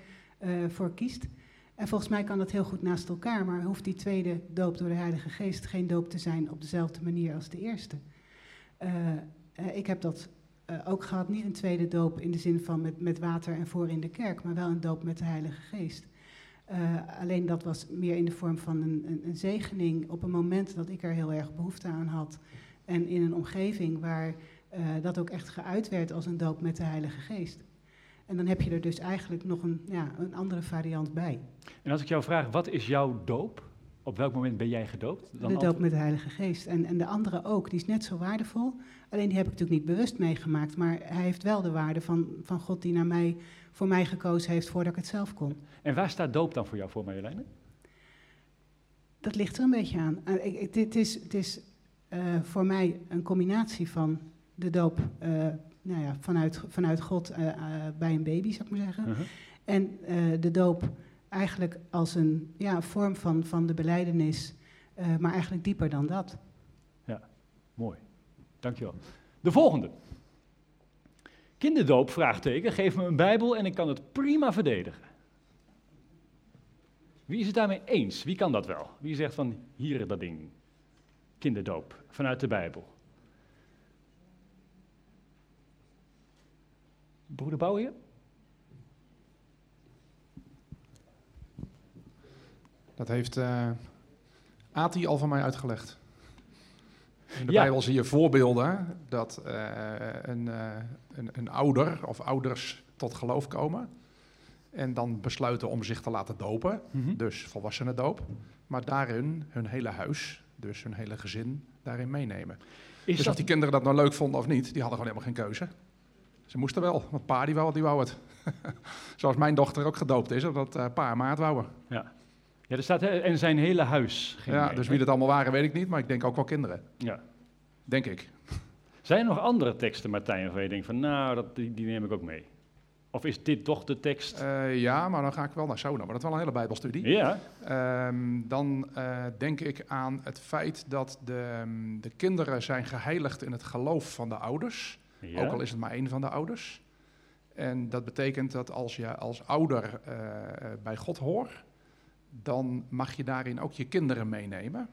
uh, voor kiest. En volgens mij kan dat heel goed naast elkaar, maar hoeft die tweede doop door de Heilige Geest geen doop te zijn op dezelfde manier als de eerste. Ik heb dat ook gehad, niet een tweede doop in de zin van met, met water en voor in de kerk, maar wel een doop met de Heilige Geest. Alleen dat was meer in de vorm van een, een, een, zegening op een moment dat ik er heel erg behoefte aan had. En in een omgeving waar dat ook echt geuit werd als een doop met de Heilige Geest. En dan heb je er dus eigenlijk nog een, ja, een andere variant bij. En als ik jou vraag, wat is jouw doop? Op welk moment ben jij gedoopt? Dan de doop met de Heilige Geest. En, en de andere ook, die is net zo waardevol. Alleen die heb ik natuurlijk niet bewust meegemaakt. Maar hij heeft wel de waarde van, van God die naar mij, voor mij gekozen heeft voordat ik het zelf kon. En waar staat doop dan voor jou voor, Marjoleine? Dat ligt er een beetje aan. Uh, ik, ik, het is, het is uh, voor mij een combinatie van de doop uh, nou ja, vanuit, vanuit God uh, bij een baby, zou ik maar zeggen. Uh -huh. En de doop eigenlijk als een ja, vorm van, van de beleidenis, maar eigenlijk dieper dan dat. Ja, mooi. Dankjewel. De volgende. Kinderdoop, vraagteken, geef me een bijbel en ik kan het prima verdedigen. Wie is het daarmee eens? Wie kan dat wel? Wie zegt van, hier dat ding. Kinderdoop, vanuit de bijbel. Broeder Bouwen? Dat heeft uh, Ati al van mij uitgelegd. In de Ja. Bijbel zie je voorbeelden dat uh, een, uh, een, een ouder of ouders tot geloof komen. En dan besluiten om zich te laten dopen, Mhm. dus volwassenen doop. Maar daarin hun hele huis, dus hun hele gezin, daarin meenemen. Is dus dat- of die kinderen dat nou leuk vonden of niet, die hadden gewoon helemaal geen keuze. Ze moesten wel, want pa die wou, die wou het. Zoals mijn dochter ook gedoopt is, omdat eh, pa en ma het wouden. Ja. Ja, er staat en zijn hele huis. ging Ja, mee, dus wie dat allemaal waren, weet ik niet, maar ik denk ook wel kinderen. Ja. Denk ik. Zijn er nog andere teksten, Martijn, waarvan je denkt van, nou, dat, die, die neem ik ook mee? Of is dit toch de tekst? Eh, ja, maar dan ga ik wel naar Sona, maar dat is wel een hele bijbelstudie. Ja. Ehm, dan eh, denk ik aan het feit dat de, ehm, de kinderen zijn geheiligd in het geloof van de ouders. Ja. Ook al is het maar één van de ouders. En dat betekent dat als je als ouder eh, bij God hoort, dan mag je daarin ook je kinderen meenemen.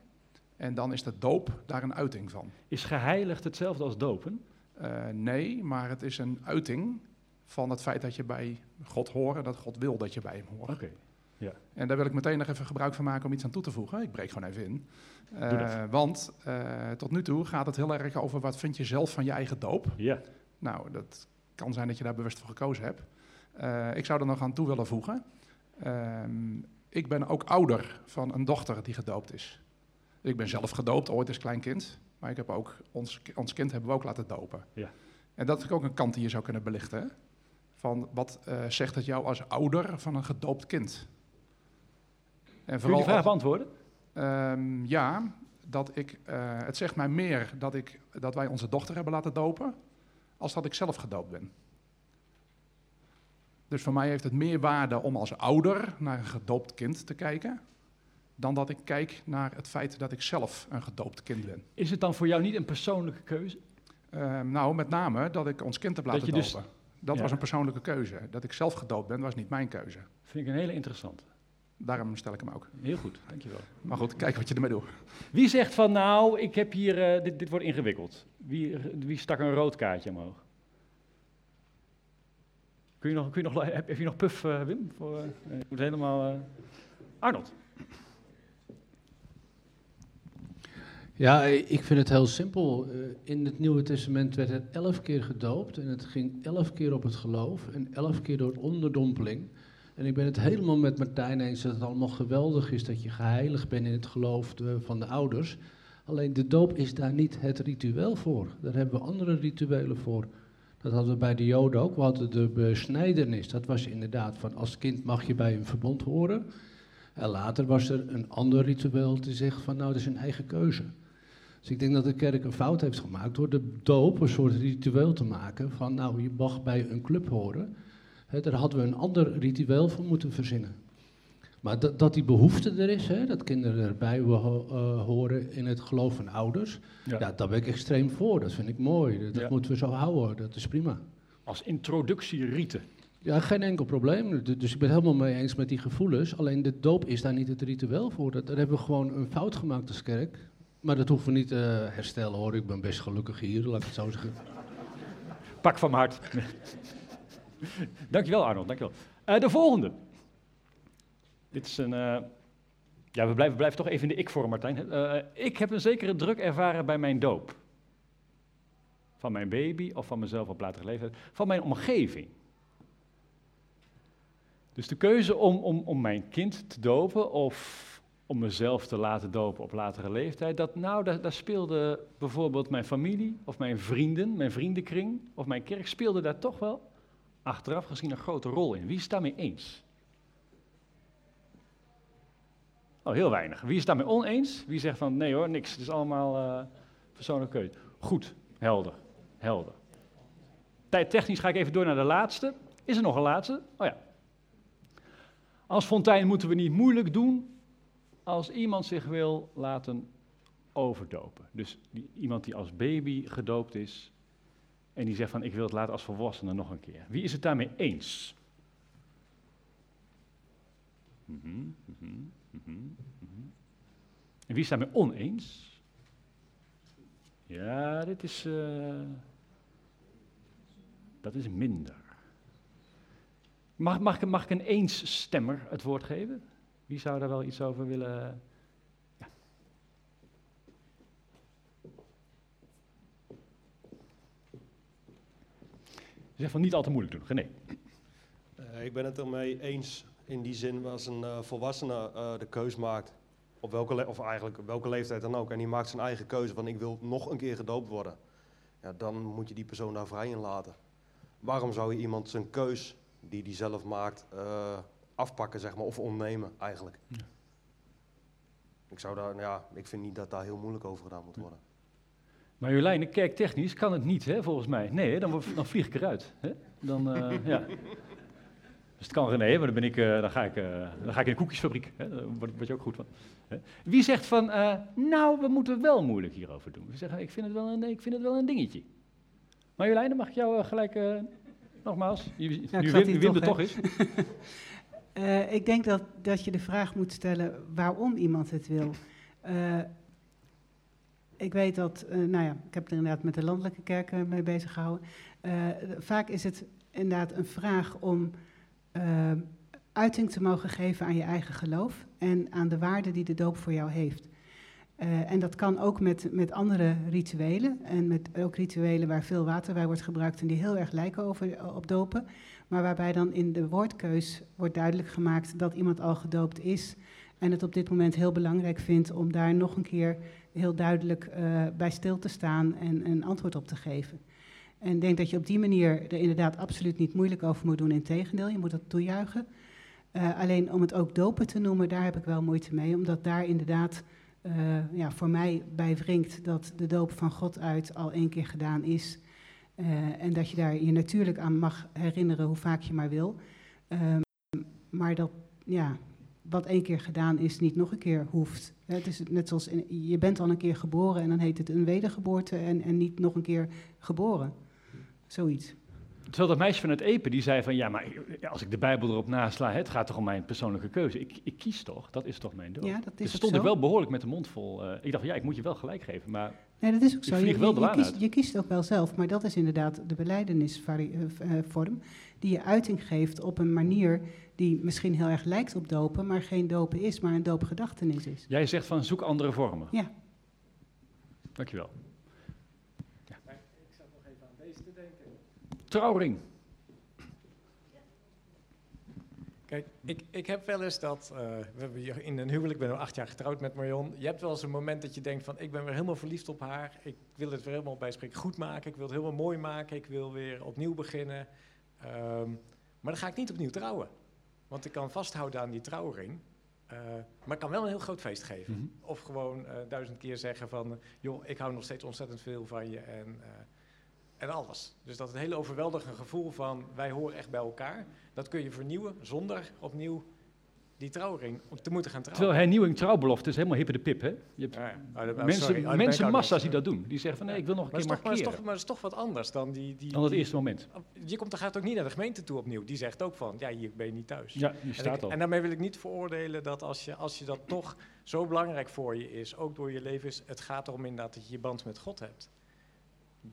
En dan is de doop daar een uiting van. Is geheiligd hetzelfde als dopen? Eh, nee, maar het is een uiting van het feit dat je bij God hoort en dat God wil dat je bij hem hoort. Oké, ja. En daar wil ik meteen nog even gebruik van maken om iets aan toe te voegen. Ik breek gewoon even in. Dat. want eh, tot nu toe gaat het heel erg over wat vind je zelf van je eigen doop. Ja. Nou, dat kan zijn dat je daar bewust voor gekozen hebt. Ik zou er nog aan toe willen voegen. Ehm, ik ben ook ouder van een dochter die gedoopt is. Ik ben zelf gedoopt, ooit als klein kind. Maar ik heb ook, ons, ons kind hebben we ook laten dopen. Ja. En dat is ook een kant die je zou kunnen belichten. hè? Van wat eh, zegt het jou als ouder van een gedoopt kind? En Kun je die vraag beantwoorden? Ehm, ja, dat ik, eh, het zegt mij meer dat, ik, dat wij onze dochter hebben laten dopen, als dat ik zelf gedoopt ben. Dus voor mij heeft het meer waarde om als ouder naar een gedoopt kind te kijken, dan dat ik kijk naar het feit dat ik zelf een gedoopt kind ben. Is het dan voor jou niet een persoonlijke keuze? Ehm, nou, met name dat ik ons kind heb Dat laten je dus- dopen. Dat Ja. was een persoonlijke keuze. Dat ik zelf gedoopt ben, was niet mijn keuze. Vind ik een hele interessante. Daarom stel ik hem ook. Heel goed, dankjewel. Maar goed, kijk wat je ermee doet. Wie zegt van, nou, ik heb hier, eh, dit, dit wordt ingewikkeld. Wie, wie stak een rood kaartje omhoog? Kun je nog, kun je nog, heb, heb je nog puff, eh, Wim? Voor, eh, moet helemaal... eh, Arnold. Ja, ik vind het heel simpel. Eh, In het Nieuwe Testament werd het elf keer gedoopt en het ging elf keer op het geloof en elf keer door onderdompeling. En ik ben het helemaal met Martijn eens dat het allemaal geweldig is dat je geheiligd bent in het geloof van de ouders. Alleen de doop is daar niet het ritueel voor. Daar hebben we andere rituelen voor. Dat hadden we bij de Joden ook. We hadden de besnijdenis. Dat was inderdaad van als kind mag je bij een verbond horen. En later was er een ander ritueel die zegt van nou dat is een eigen keuze. Dus ik denk dat de kerk een fout heeft gemaakt door de doop een soort ritueel te maken van nou je mag bij een club horen. Daar hadden we een ander ritueel voor moeten verzinnen. Maar dat, dat die behoefte er is, hè, dat kinderen erbij uh, horen in het geloof van ouders, ja. ja. daar ben ik extreem voor. Dat vind ik mooi. Dat, dat ja. moeten we zo houden. Dat is prima. Als introductierieten. Ja, geen enkel probleem. Dus ik ben het helemaal mee eens met die gevoelens. Alleen de doop is daar niet het ritueel voor. Dat, daar hebben we gewoon een fout gemaakt als kerk. Maar dat hoeven we niet te uh, herstellen hoor. Ik ben best gelukkig hier, laat ik het zo zeggen. Pak van mijn hart. dankjewel Arnold, dankjewel. Uh, de volgende. Is een. Uh, ja, we blijven, blijven toch even in de ik-vorm, Martijn. Uh, ik heb een zekere druk ervaren bij mijn doop. Van mijn baby of van mezelf op latere leeftijd. Van mijn omgeving. Dus de keuze om, om, om mijn kind te dopen of om mezelf te laten dopen op latere leeftijd, dat, nou, daar, daar, speelde bijvoorbeeld mijn familie of mijn vrienden, mijn vriendenkring of mijn kerk, speelde daar toch wel achteraf gezien een grote rol in. Wie is het daarmee eens? Oh, heel weinig. Wie is daarmee oneens? Wie zegt van nee hoor, niks, het is allemaal uh, persoonlijke keuze. Goed, helder, helder. Tijdtechnisch ga ik even door naar de laatste. Is er nog een laatste? Oh ja. Als fontein moeten we niet moeilijk doen als iemand zich wil laten overdopen. Dus iemand die als baby gedoopt is en die zegt van ik wil het laten als volwassene nog een keer. Wie is het daarmee eens? Mm mm en wie is daarmee oneens? Ja, dit is. Uh, dat is minder. Mag, mag, mag ik een eens-stemmer het woord geven? Wie zou daar wel iets over willen? Ja. Zeg van niet al te moeilijk doen. René. Uh, ik ben het ermee eens in die zin als een uh, volwassene uh, de keus maakt, op welke, of eigenlijk welke leeftijd dan ook, en die maakt zijn eigen keuze van ik wil nog een keer gedoopt worden, ja, dan moet je die persoon daar vrij in laten. Waarom zou je iemand zijn keus die hij zelf maakt afpakken, zeg maar, of ontnemen eigenlijk. Ja. Ik, zou daar, ja, ik vind niet dat daar heel moeilijk over gedaan moet worden. Maar Jolijn, kerktechnisch kan het niet, hè, volgens mij. Nee, dan, dan vlieg ik eruit. Hè? Dan, ja. Dus het kan René, maar dan, ben ik, uh, dan, ga ik, uh, dan ga ik in de koekjesfabriek. Hè? Daar word, je ook goed van. Hè? Wie zegt van, nou, we moeten wel moeilijk hierover doen. We zeggen, ik vind het wel een, ik vind het wel een dingetje. Maar Jolijn, dan mag ik jou gelijk, nogmaals, je, ja, nu Wim, Wim er toch is. Uh, ik denk dat, dat je de vraag moet stellen waarom iemand het wil. Uh, ik weet dat, uh, nou ja, ik heb er inderdaad met de landelijke kerken mee bezig gehouden. vaak is het inderdaad een vraag om uiting te mogen geven aan je eigen geloof en aan de waarde die de doop voor jou heeft. en dat kan ook met, met andere rituelen en met ook rituelen waar veel water bij wordt gebruikt en die heel erg lijken over, op dopen maar waarbij dan in de woordkeus wordt duidelijk gemaakt dat iemand al gedoopt is en het op dit moment heel belangrijk vindt om daar nog een keer heel duidelijk uh, bij stil te staan en een antwoord op te geven. En ik denk dat je op die manier er inderdaad absoluut niet moeilijk over moet doen. Integendeel, je moet dat toejuichen. Uh, alleen om het ook dopen te noemen, daar heb ik wel moeite mee. Omdat daar inderdaad uh, ja, voor mij bij wringt dat de doop van God uit al één keer gedaan is. Uh, en dat je daar je natuurlijk aan mag herinneren hoe vaak je maar wil. Um, maar dat, ja, wat één keer gedaan is, niet nog een keer hoeft. Het is net zoals, je bent al een keer geboren en dan heet het een wedergeboorte en, en niet nog een keer geboren. Zoiets. Terwijl dat meisje van het Epen, die zei van, ja, maar als ik de Bijbel erop nasla, het gaat toch om mijn persoonlijke keuze. Ik, ik kies toch, dat is toch mijn doel. Ja, dat is dus stond ik wel behoorlijk met de mond vol. Uh, ik dacht, ja, ik moet je wel gelijk geven, maar Nee, dat is ook zo. Je, je, je, kiest, je, kiest, ook wel zelf, maar dat is inderdaad de beleidenisvorm, die je uiting geeft op een manier die misschien heel erg lijkt op dopen, maar geen dopen is, maar een doopgedachtenis is. Jij zegt van zoek andere vormen. Ja. Dankjewel. Ja. Ik zat nog even aan deze te denken. Trouwring. Kijk, ik, ik heb wel eens dat, uh, we hebben hier in een huwelijk, ik ben al acht jaar getrouwd met Marion. Je hebt wel eens een moment dat je denkt van, ik ben weer helemaal verliefd op haar. Ik wil het weer helemaal bij spreken goed maken. Ik wil het helemaal mooi maken. Ik wil weer opnieuw beginnen. Um, maar dan ga ik niet opnieuw trouwen. Want ik kan vasthouden aan die trouwring. Uh, maar ik kan wel een heel groot feest geven. Mm -hmm. Of gewoon uh, duizend keer zeggen van, joh, ik hou nog steeds ontzettend veel van je. En en alles. Dus dat het hele overweldigende gevoel van wij horen echt bij elkaar, dat kun je vernieuwen zonder opnieuw die trouwring om te moeten gaan trouwen. Terwijl hernieuwing trouwbelofte is helemaal hippe de pip, hè? Je hebt Ja, ja. Oh, oh, mensen. Oh, mensen massa's die dat doen. Die zeggen van nee, ik wil nog een Maar keer maar markeren. toch- Maar het is toch wat anders dan die... die Dan het eerste moment. Je komt, er gaat ook niet naar de gemeente toe opnieuw. Die zegt ook van, ja, hier ben je niet thuis. Ja, En staat ik- al. En daarmee wil ik niet veroordelen dat als je, als je dat toch zo belangrijk voor je is, ook door je leven is, het gaat erom inderdaad dat je je band met God hebt.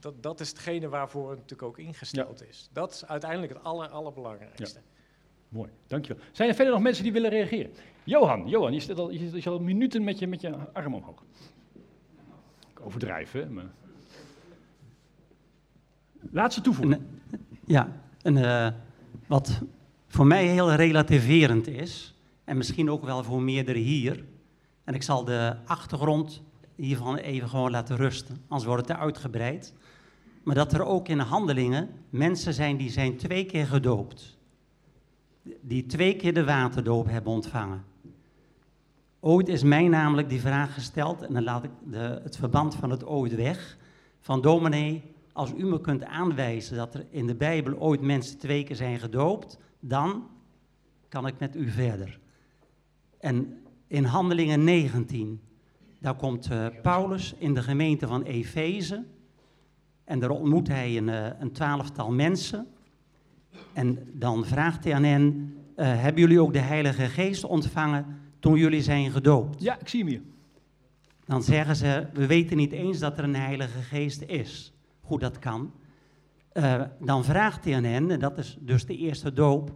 Dat, dat is hetgene waarvoor het natuurlijk ook ingesteld is. Dat is uiteindelijk het aller, allerbelangrijkste. Mooi, dankjewel. Zijn er verder nog mensen die willen reageren? Johan, Johan, je zit al, je zit al minuten met je, met je arm omhoog. Ik overdrijf, hè? Maar... Laatste toevoeging. Ja, en, eh, wat voor mij heel relativerend is, en misschien ook wel voor meerdere hier, en ik zal de achtergrond hiervan even gewoon laten rusten, anders wordt het te uitgebreid, maar dat er ook in handelingen mensen zijn die zijn twee keer gedoopt, die twee keer de waterdoop hebben ontvangen. Ooit is mij namelijk die vraag gesteld, en dan laat ik de, het verband van het ooit weg, van dominee, als u me kunt aanwijzen dat er in de Bijbel ooit mensen twee keer zijn gedoopt, dan kan ik met u verder. En in Handelingen 19, daar komt eh, Paulus in de gemeente van Efeze en daar ontmoet hij een, eh, een twaalftal mensen. En dan vraagt hij aan hen, eh, hebben jullie ook de Heilige Geest ontvangen toen jullie zijn gedoopt? Ja, ik zie hem hier. Dan zeggen ze, we weten niet eens dat er een Heilige Geest is. Hoe dat kan. Eh, dan vraagt hij aan hen, en dat is dus de eerste doop,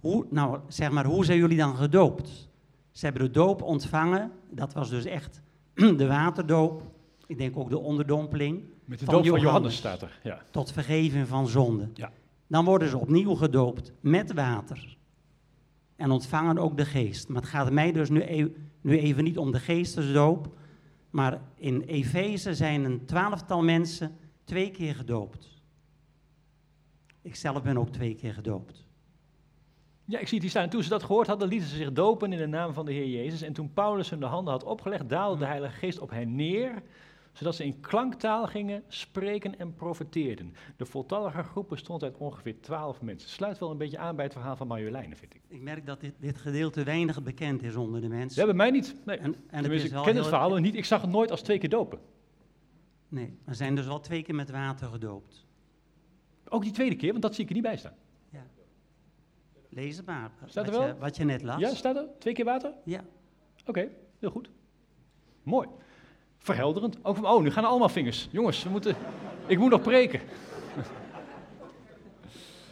hoe, nou, zeg maar, hoe zijn jullie dan gedoopt? Ze hebben de doop ontvangen, dat was dus echt de waterdoop. Ik denk ook de onderdompeling. Met de doop van Johannes staat er, ja. Tot vergeving van zonde. Ja. Dan worden ze opnieuw gedoopt met water. En ontvangen ook de geest. Maar het gaat mij dus nu, e- nu even niet om de geestesdoop. Maar in Efeze zijn een twaalftal mensen twee keer gedoopt. Ik zelf ben ook twee keer gedoopt. Ja, ik zie het hier staan. En toen ze dat gehoord hadden, lieten ze zich dopen in de naam van de Heer Jezus. En toen Paulus hun de handen had opgelegd, daalde de Heilige Geest op hen neer, zodat ze in klanktaal gingen spreken en profeteerden. De voltallige groep bestond uit ongeveer twaalf mensen. Sluit wel een beetje aan bij het verhaal van Marjoleine, vind ik. Ik merk dat dit, dit gedeelte weinig bekend is onder de mensen. Ja, bij mij niet. Nee. En, en het is ik ken het verhaal niet. Ik zag het nooit als twee keer dopen. Nee, er zijn dus wel twee keer met water gedoopt. Ook die tweede keer, want dat zie ik er niet bij staan. Lees het maar. Staat er wel? Je, wat je net las. Ja, staat er? Twee keer water? Ja. Oké, heel goed. Mooi. Verhelderend. Ook van, oh, nu gaan er allemaal vingers. Jongens, we moeten, ik moet nog preken.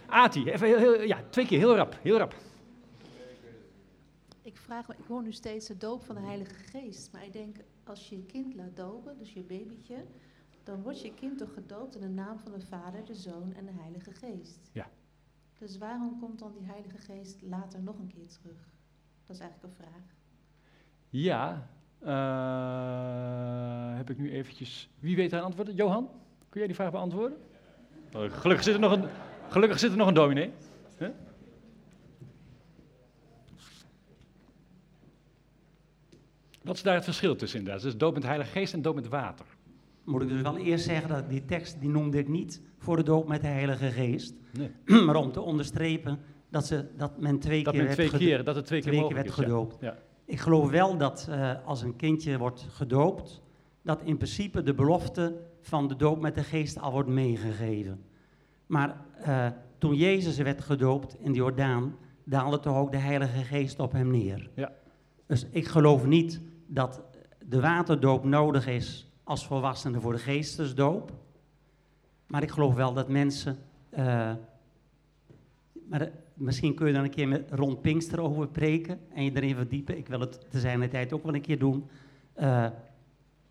Ati, even heel, heel- ja, twee keer, heel rap, heel rap. Ik vraag me, ik hoor nu steeds de doop van de Heilige Geest. Maar ik denk, als je je kind laat dopen, dus je babytje, dan wordt je kind toch gedoopt in de naam van de Vader, de Zoon en de Heilige Geest. Ja. Dus waarom komt dan die Heilige Geest later nog een keer terug? Dat is eigenlijk een vraag. Ja, eh, heb ik nu eventjes... Wie weet daar een antwoord? Johan, kun jij die vraag beantwoorden? Oh, gelukkig, zit er nog een, gelukkig zit er nog een dominee. Huh? Wat is daar het verschil tussen inderdaad? Dus doop met de Heilige Geest en doop met water. Moet ik dus wel eerst zeggen dat die tekst, die noemde ik niet voor de doop met de Heilige Geest. Nee. maar om te onderstrepen dat, ze, dat men twee Dat keer men werd twee keer- dat het twee keer mogelijk werd is, ja. gedoopt. Ja. Ik geloof wel dat eh, als een kindje wordt gedoopt, dat in principe de belofte van de doop met de geest al wordt meegegeven. Maar eh, toen Jezus werd gedoopt in de Jordaan, daalde toch ook de Heilige Geest op hem neer. Ja. Dus ik geloof niet dat de waterdoop nodig is als volwassene voor de geestesdoop. Maar ik geloof wel dat mensen. eh, maar misschien kun je dan een keer met rond Pinkster over preken en je erin verdiepen. Ik wil het te zijn tijd ook wel een keer doen. Eh,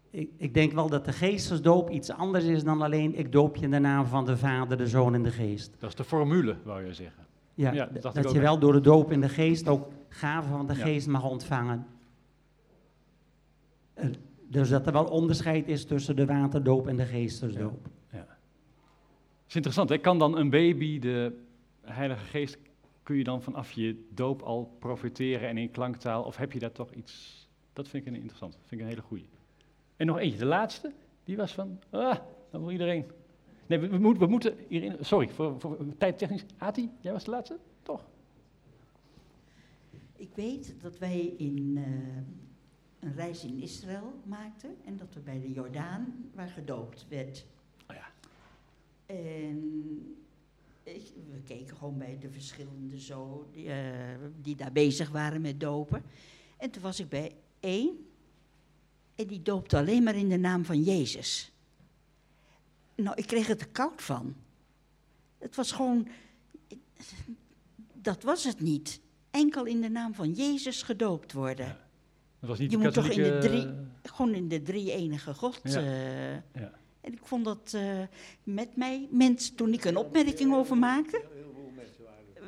ik, ik denk wel dat de geestesdoop iets anders is dan alleen ik doop je in de naam van de Vader, de Zoon en de Geest. Dat is de formule, wou je zeggen. Ja, dat dat je wel. door de doop in de geest ook gaven van de Ja. geest mag ontvangen. Eh, Dus dat er wel onderscheid is tussen de waterdoop en de geestesdoop. Ja. is interessant, hè? kan dan een baby de Heilige Geest, kun je dan vanaf je doop al profiteren en in klanktaal, of heb je daar toch iets, dat vind ik een interessant, dat vind ik een hele goeie. En nog eentje, de laatste, die was van, ah, dan wil iedereen. Nee, we, we, moeten- we moeten hierin, sorry, voor, voor tijdtechnisch, Ati, jij was de laatste, toch? Ik weet dat wij in, eh, een reis in Israël maakten en dat we bij de Jordaan waar gedoopt werd. Oh ja. En ik- we keken gewoon bij de verschillende zo die, eh, die daar bezig waren met dopen. En toen was ik bij één en die doopte alleen maar in de naam van Jezus. Nou, ik kreeg het er koud van. Het was gewoon, dat was het niet. Enkel in de naam van Jezus gedoopt worden. Dat was niet Je moet toch in de drie, gewoon in de drie enige God. Ja. eh, Ja. En ik vond dat eh, met mij, mensen, toen ik een opmerking over maakte,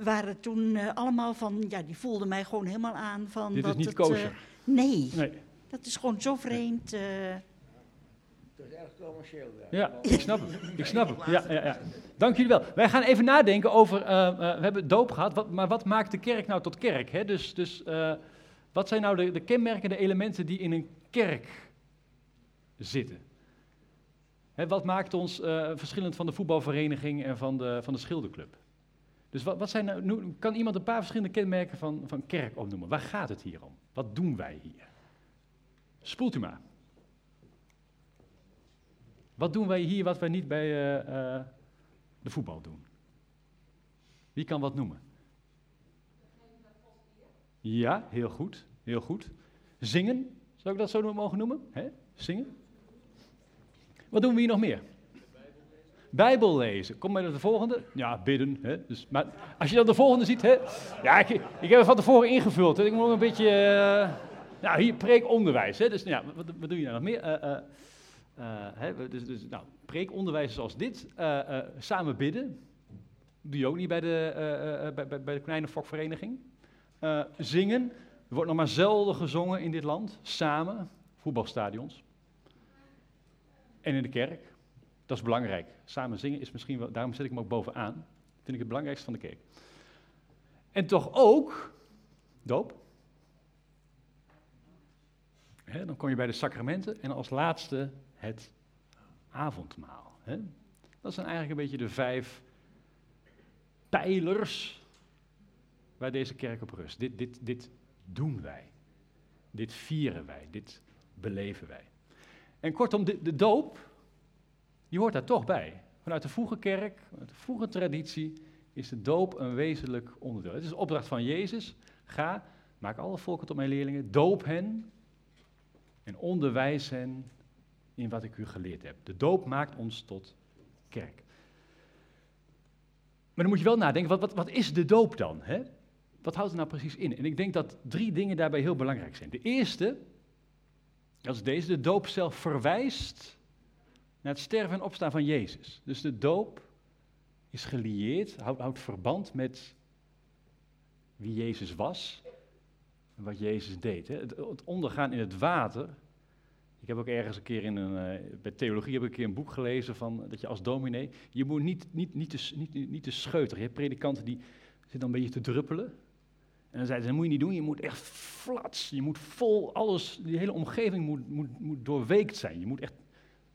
waren toen eh, allemaal van, ja, die voelden mij gewoon helemaal aan van. Dit is dat niet het, kosher. eh, nee. Nee. dat is gewoon zo vreemd. eh. Dat is erg commercieel. Ja, ik snap het. Ik snap het. Ja, ja, ja. Dank jullie wel. Wij gaan even nadenken over, we hebben doop gehad, wat, maar wat maakt de kerk nou tot kerk? Hè? Dus, dus eh, wat zijn nou de, de kenmerkende elementen die in een kerk zitten? Wat maakt ons eh, verschillend van de voetbalvereniging en van de, van de schilderclub? Dus wat, wat zijn nou, kan iemand een paar verschillende kenmerken van, van kerk opnoemen? Waar gaat het hier om? Wat doen wij hier? Spoelt u maar. Wat doen wij hier wat wij niet bij eh, eh, de voetbal doen? Wie kan wat noemen? Ja, heel goed, heel goed. Zingen, zou ik dat zo mogen noemen? Hè? Zingen. Wat doen we hier nog meer? Bijbel lezen. Kom maar naar de volgende. Ja, bidden. Hè? Dus, maar als je dan de volgende ziet, hè? Ja, ik, ik heb het van tevoren ingevuld. Hè? Ik moet nog een beetje. eh, nou, hier preekonderwijs. Hè? Dus ja, wat, wat doe je nou nog meer? Eh, eh, hè, dus, dus, nou, preekonderwijs zoals dit. Samen bidden. Doe je ook niet bij de, bij, bij, bij de kleine fokvereniging. Eh, zingen. Er wordt nog maar zelden gezongen in dit land. Samen. Voetbalstadions. En in de kerk. Dat is belangrijk. Samen zingen is misschien wel, daarom zet ik hem ook bovenaan. Vind ik het belangrijkste van de kerk. En toch ook doop. Dan kom je bij de sacramenten en als laatste het avondmaal. Dat zijn eigenlijk een beetje de vijf pijlers waar deze kerk op rust. Dit, dit, dit doen wij. Dit vieren wij. Dit beleven wij. En kortom, de, de doop, die hoort daar toch bij. Vanuit de vroege kerk, vanuit de vroege traditie, is de doop een wezenlijk onderdeel. Het is de opdracht van Jezus. Ga, maak alle volken tot mijn leerlingen, doop hen en onderwijs hen in wat ik u geleerd heb. De doop maakt ons tot kerk. Maar dan moet je wel nadenken, wat, wat, wat is de doop dan? Hè? Wat houdt het nou precies in? En ik denk dat drie dingen daarbij heel belangrijk zijn. De eerste, is deze, de doop zelf verwijst naar het sterven en opstaan van Jezus. Dus de doop is gelieerd, houdt, verband met wie Jezus was en wat Jezus deed. Hè. Het, het ondergaan in het water. Ik heb ook ergens een keer in een, eh, bij theologie heb ik een keer een boek gelezen van dat je als dominee, je moet niet, niet, niet, te, niet, niet te scheuteren. Je hebt predikanten die zitten dan een beetje te druppelen. En dan zeiden ze, dat moet je niet doen, je moet echt flats, je moet vol, alles, die hele omgeving moet, moet, moet doorweekt zijn. Je moet echt,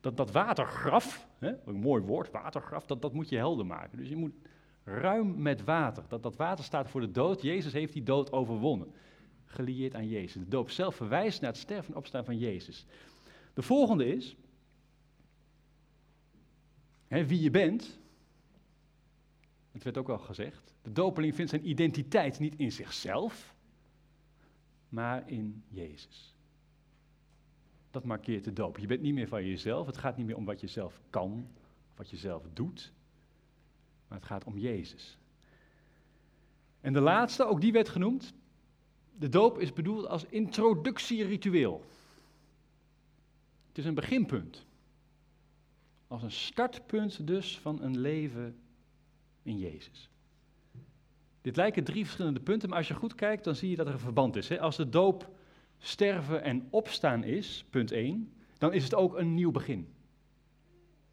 dat, dat watergraf, hè, een mooi woord, watergraf, dat, dat moet je helder maken. Dus je moet ruim met water, dat, dat water staat voor de dood, Jezus heeft die dood overwonnen. Gelieerd aan Jezus. De doop zelf verwijst naar het sterven en opstaan van Jezus. De volgende is, hè, wie je bent, het werd ook al gezegd, de dopeling vindt zijn identiteit niet in zichzelf, maar in Jezus. Dat markeert de doop. Je bent niet meer van jezelf, het gaat niet meer om wat je zelf kan, wat je zelf doet, maar het gaat om Jezus. En de laatste, ook die werd genoemd, de doop is bedoeld als introductieritueel. Het is een beginpunt. Als een startpunt dus van een leven in Jezus. Dit lijken drie verschillende punten, maar als je goed kijkt, dan zie je dat er een verband is. Hè? Als de doop sterven en opstaan is, punt 1, dan is het ook een nieuw begin.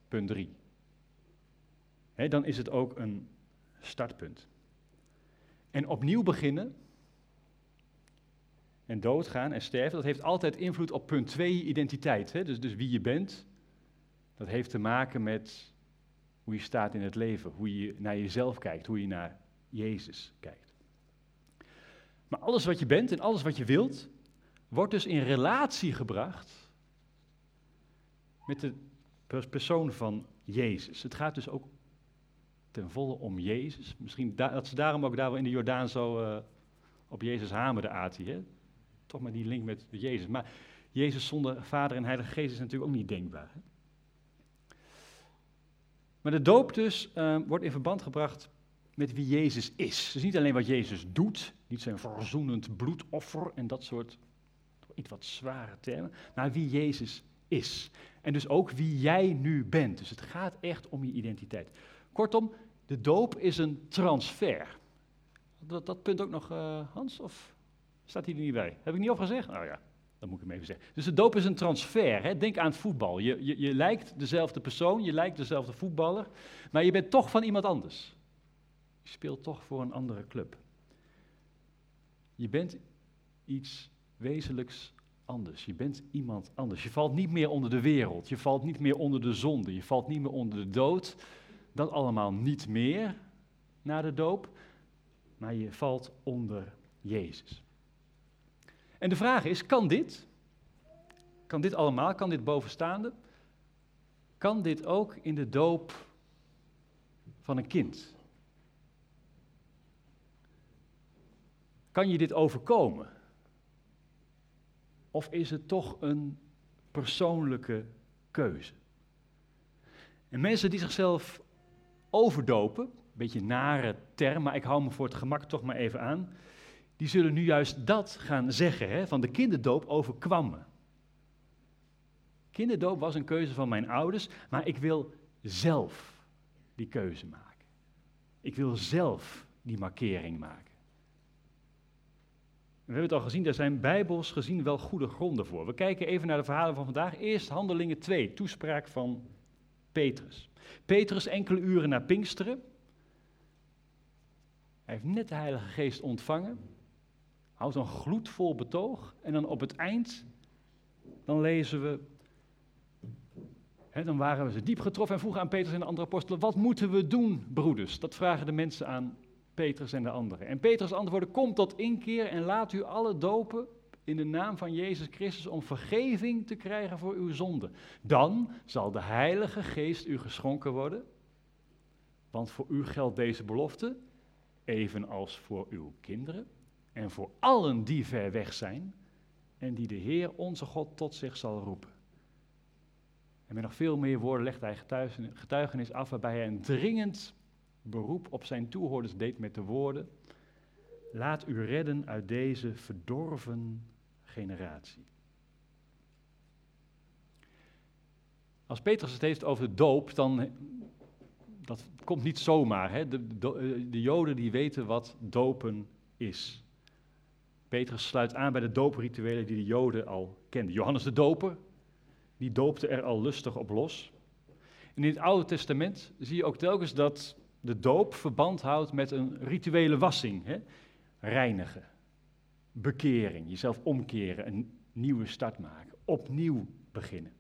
Punt 3. dan is het ook een startpunt. En opnieuw beginnen en doodgaan en sterven, dat heeft altijd invloed op punt 2, identiteit. Hè? Dus, dus wie je bent, dat heeft te maken met hoe je staat in het leven, hoe je naar jezelf kijkt, hoe je naar Jezus kijkt. Maar alles wat je bent en alles wat je wilt, wordt dus in relatie gebracht met de persoon van Jezus. Het gaat dus ook ten volle om Jezus. Misschien dat ze daarom ook daar in de Jordaan zo uh, op Jezus hamerde, Ati. Hè? Toch maar die link met Jezus. Maar Jezus zonder Vader en Heilige Geest is natuurlijk ook niet denkbaar. Maar de doop dus uh, wordt in verband gebracht met wie Jezus is. Dus niet alleen wat Jezus doet, niet zijn verzoenend bloedoffer en dat soort iets wat zware termen, maar wie Jezus is. En dus ook wie jij nu bent. Dus het gaat echt om je identiteit. Kortom, de doop is een transfer. Dat, dat punt ook nog, uh, Hans, of staat hij er niet bij? Heb ik niet over gezegd? Nou ja, dat moet ik hem even zeggen. Dus de doop is een transfer. Hè? Denk aan het voetbal. Je, je, je lijkt dezelfde persoon, je lijkt dezelfde voetballer, maar je bent toch van iemand anders. Je speelt toch voor een andere club. Je bent iets wezenlijks anders. Je bent iemand anders. Je valt niet meer onder de wereld. Je valt niet meer onder de zonde. Je valt niet meer onder de dood. Dat allemaal niet meer na de doop. Maar je valt onder Jezus. En de vraag is: kan dit? Kan dit allemaal? Kan dit bovenstaande? Kan dit ook in de doop van een kind? Kan je dit overkomen? Of is het toch een persoonlijke keuze? En mensen die zichzelf overdopen, een beetje nare term, maar ik hou me voor het gemak toch maar even aan, die zullen nu juist dat gaan zeggen, hè, van de kinderdoop overkwam me. Kinderdoop was een keuze van mijn ouders, maar ik wil zelf die keuze maken. Ik wil zelf die markering maken. We hebben het al gezien, daar zijn bijbels gezien wel goede gronden voor. We kijken even naar de verhalen van vandaag. Eerst Handelingen 2, toespraak van Petrus. Petrus enkele uren na Pinksteren. Hij heeft net de Heilige Geest ontvangen. Houdt een gloedvol betoog. En dan op het eind, dan lezen we. Hè, dan waren ze diep getroffen en vroegen aan Petrus en de andere apostelen: Wat moeten we doen, broeders? Dat vragen de mensen aan Petrus en de anderen. En Petrus antwoordde, kom tot inkeer en laat u alle dopen in de naam van Jezus Christus om vergeving te krijgen voor uw zonden. Dan zal de Heilige Geest u geschonken worden, want voor u geldt deze belofte, evenals voor uw kinderen en voor allen die ver weg zijn en die de Heer onze God tot zich zal roepen. En met nog veel meer woorden legt hij getuigenis af waarbij hij een dringend beroep op zijn toehoorders deed met de woorden: Laat u redden uit deze verdorven generatie. Als Petrus het heeft over de doop, dan dat komt niet zomaar. Hè? De, de, de, Joden die weten wat dopen is. Petrus sluit aan bij de dooprituelen die de Joden al kenden. Johannes de Doper, die doopte er al lustig op los. In het Oude Testament zie je ook telkens dat de doop verband houdt met een rituele wassing. Hè? Reinigen, bekering, jezelf omkeren, een nieuwe start maken, opnieuw beginnen.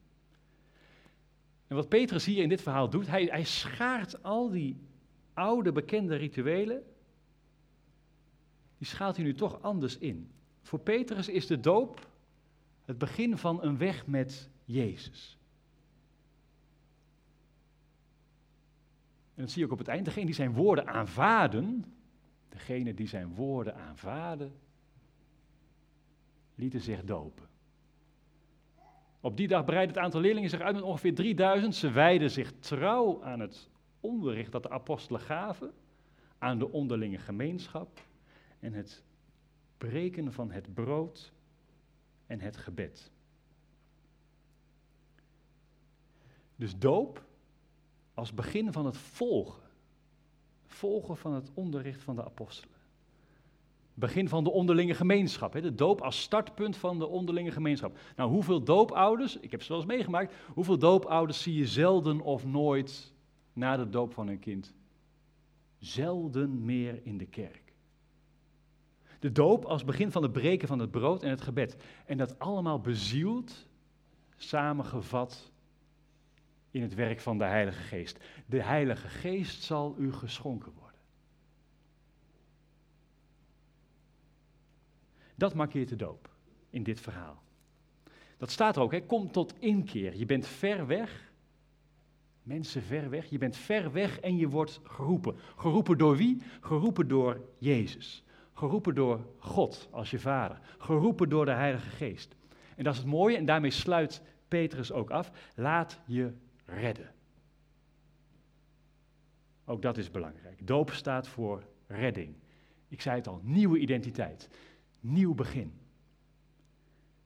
En wat Petrus hier in dit verhaal doet, hij, hij schaart al die oude bekende rituelen, die schaalt hij nu toch anders in. Voor Petrus is de doop het begin van een weg met Jezus. En dat zie je ook op het eind. Degene die zijn woorden aanvaarden, degene die zijn woorden aanvaarden, lieten zich dopen. Op die dag breidde het aantal leerlingen zich uit met ongeveer 3000. Ze wijden zich trouw aan het onderricht dat de apostelen gaven, aan de onderlinge gemeenschap en het breken van het brood en het gebed. Dus doop als begin van het volgen. Volgen van het onderricht van de apostelen. Begin van de onderlinge gemeenschap. De doop als startpunt van de onderlinge gemeenschap. Nou, hoeveel doopouders, ik heb ze wel eens meegemaakt, hoeveel doopouders zie je zelden of nooit na de doop van hun kind? Zelden meer in de kerk. De doop als begin van het breken van het brood en het gebed. En dat allemaal bezield, samengevat in het werk van de Heilige Geest. De Heilige Geest zal u geschonken worden. Dat markeert de doop in dit verhaal. Dat staat er ook, hè? kom tot inkeer. Je bent ver weg, mensen ver weg, je bent ver weg en je wordt geroepen. Geroepen door wie? Geroepen door Jezus. Geroepen door God als je vader. Geroepen door de Heilige Geest. En dat is het mooie, en daarmee sluit Petrus ook af. Laat je redden. Ook dat is belangrijk. Doop staat voor redding. Ik zei het al, nieuwe identiteit, nieuw begin.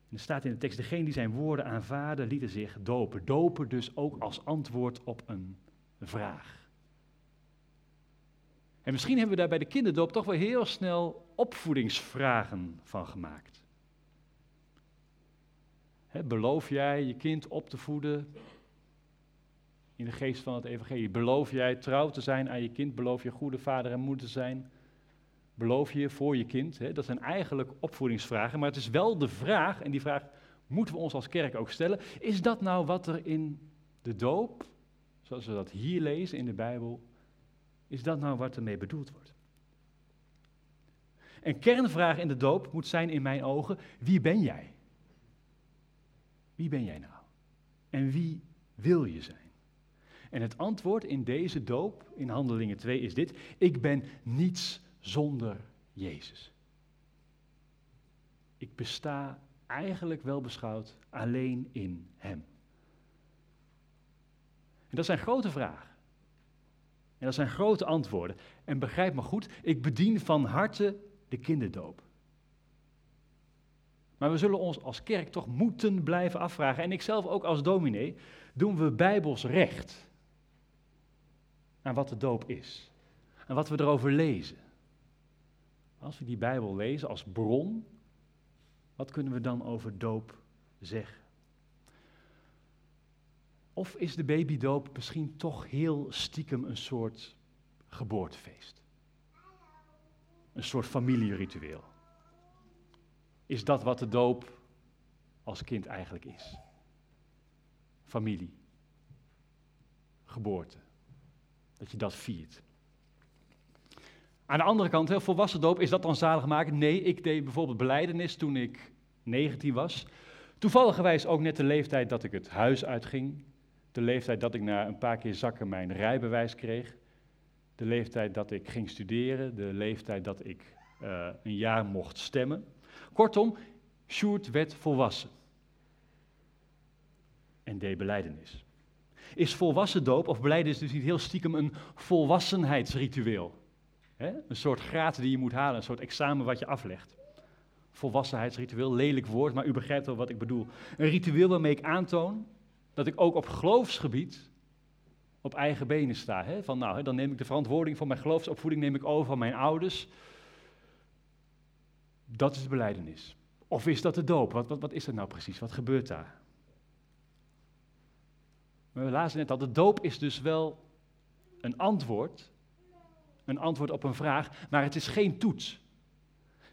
En er staat in de tekst, degene die zijn woorden aanvaarden, lieten zich dopen. Dopen dus ook als antwoord op een vraag. En misschien hebben we daar bij de kinderdoop toch wel heel snel opvoedingsvragen van gemaakt. beloof jij je kind op te voeden in de geest van het evangelie? Beloof jij trouw te zijn aan je kind? Beloof je goede vader en moeder te zijn? Beloof je voor je kind? Dat zijn eigenlijk opvoedingsvragen, maar het is wel de vraag, en die vraag moeten we ons als kerk ook stellen, is dat nou wat er in de doop, zoals we dat hier lezen in de Bijbel, is dat nou wat ermee bedoeld wordt? Een kernvraag in de doop moet zijn in mijn ogen, wie ben jij? Wie ben jij nou? En wie wil je zijn? En het antwoord in deze doop, in Handelingen 2, is dit: Ik ben niets zonder Jezus. Ik besta eigenlijk wel beschouwd alleen in Hem. En dat zijn grote vragen. En dat zijn grote antwoorden. En begrijp me goed, ik bedien van harte de kinderdoop. Maar we zullen ons als kerk toch moeten blijven afvragen, en ikzelf ook als dominee, doen we bijbels recht aan wat de doop is? En wat we erover lezen? Als we die Bijbel lezen als bron, wat kunnen we dan over doop zeggen? Of is de babydoop misschien toch heel stiekem een soort geboortefeest? Een soort familieritueel? Is dat wat de doop als kind eigenlijk is? Familie, geboorte, dat je dat viert. Aan de andere kant, heel volwassen doop, is dat dan zalig maken? Nee, ik deed bijvoorbeeld beleidenis toen ik 19 was. Toevalligerwijs ook net de leeftijd dat ik het huis uitging. De leeftijd dat ik na een paar keer zakken mijn rijbewijs kreeg. De leeftijd dat ik ging studeren. De leeftijd dat ik uh, een jaar mocht stemmen. Kortom, Sjoerd werd volwassen. En deed beleidenis. Is volwassen doop of beleidenis dus niet heel stiekem een volwassenheidsritueel? Een soort graad die je moet halen, een soort examen wat je aflegt. Volwassenheidsritueel, lelijk woord, maar u begrijpt wel wat ik bedoel. Een ritueel waarmee ik aantoon dat ik ook op geloofsgebied op eigen benen sta. Hè? Van nou, dan neem ik de verantwoording van mijn geloofsopvoeding neem ik over van mijn ouders. Dat is de beleidenis. Of is dat de doop? Wat, wat, wat is dat nou precies? Wat gebeurt daar? We lazen net al, de doop is dus wel een antwoord een antwoord op een vraag, maar het is geen toets.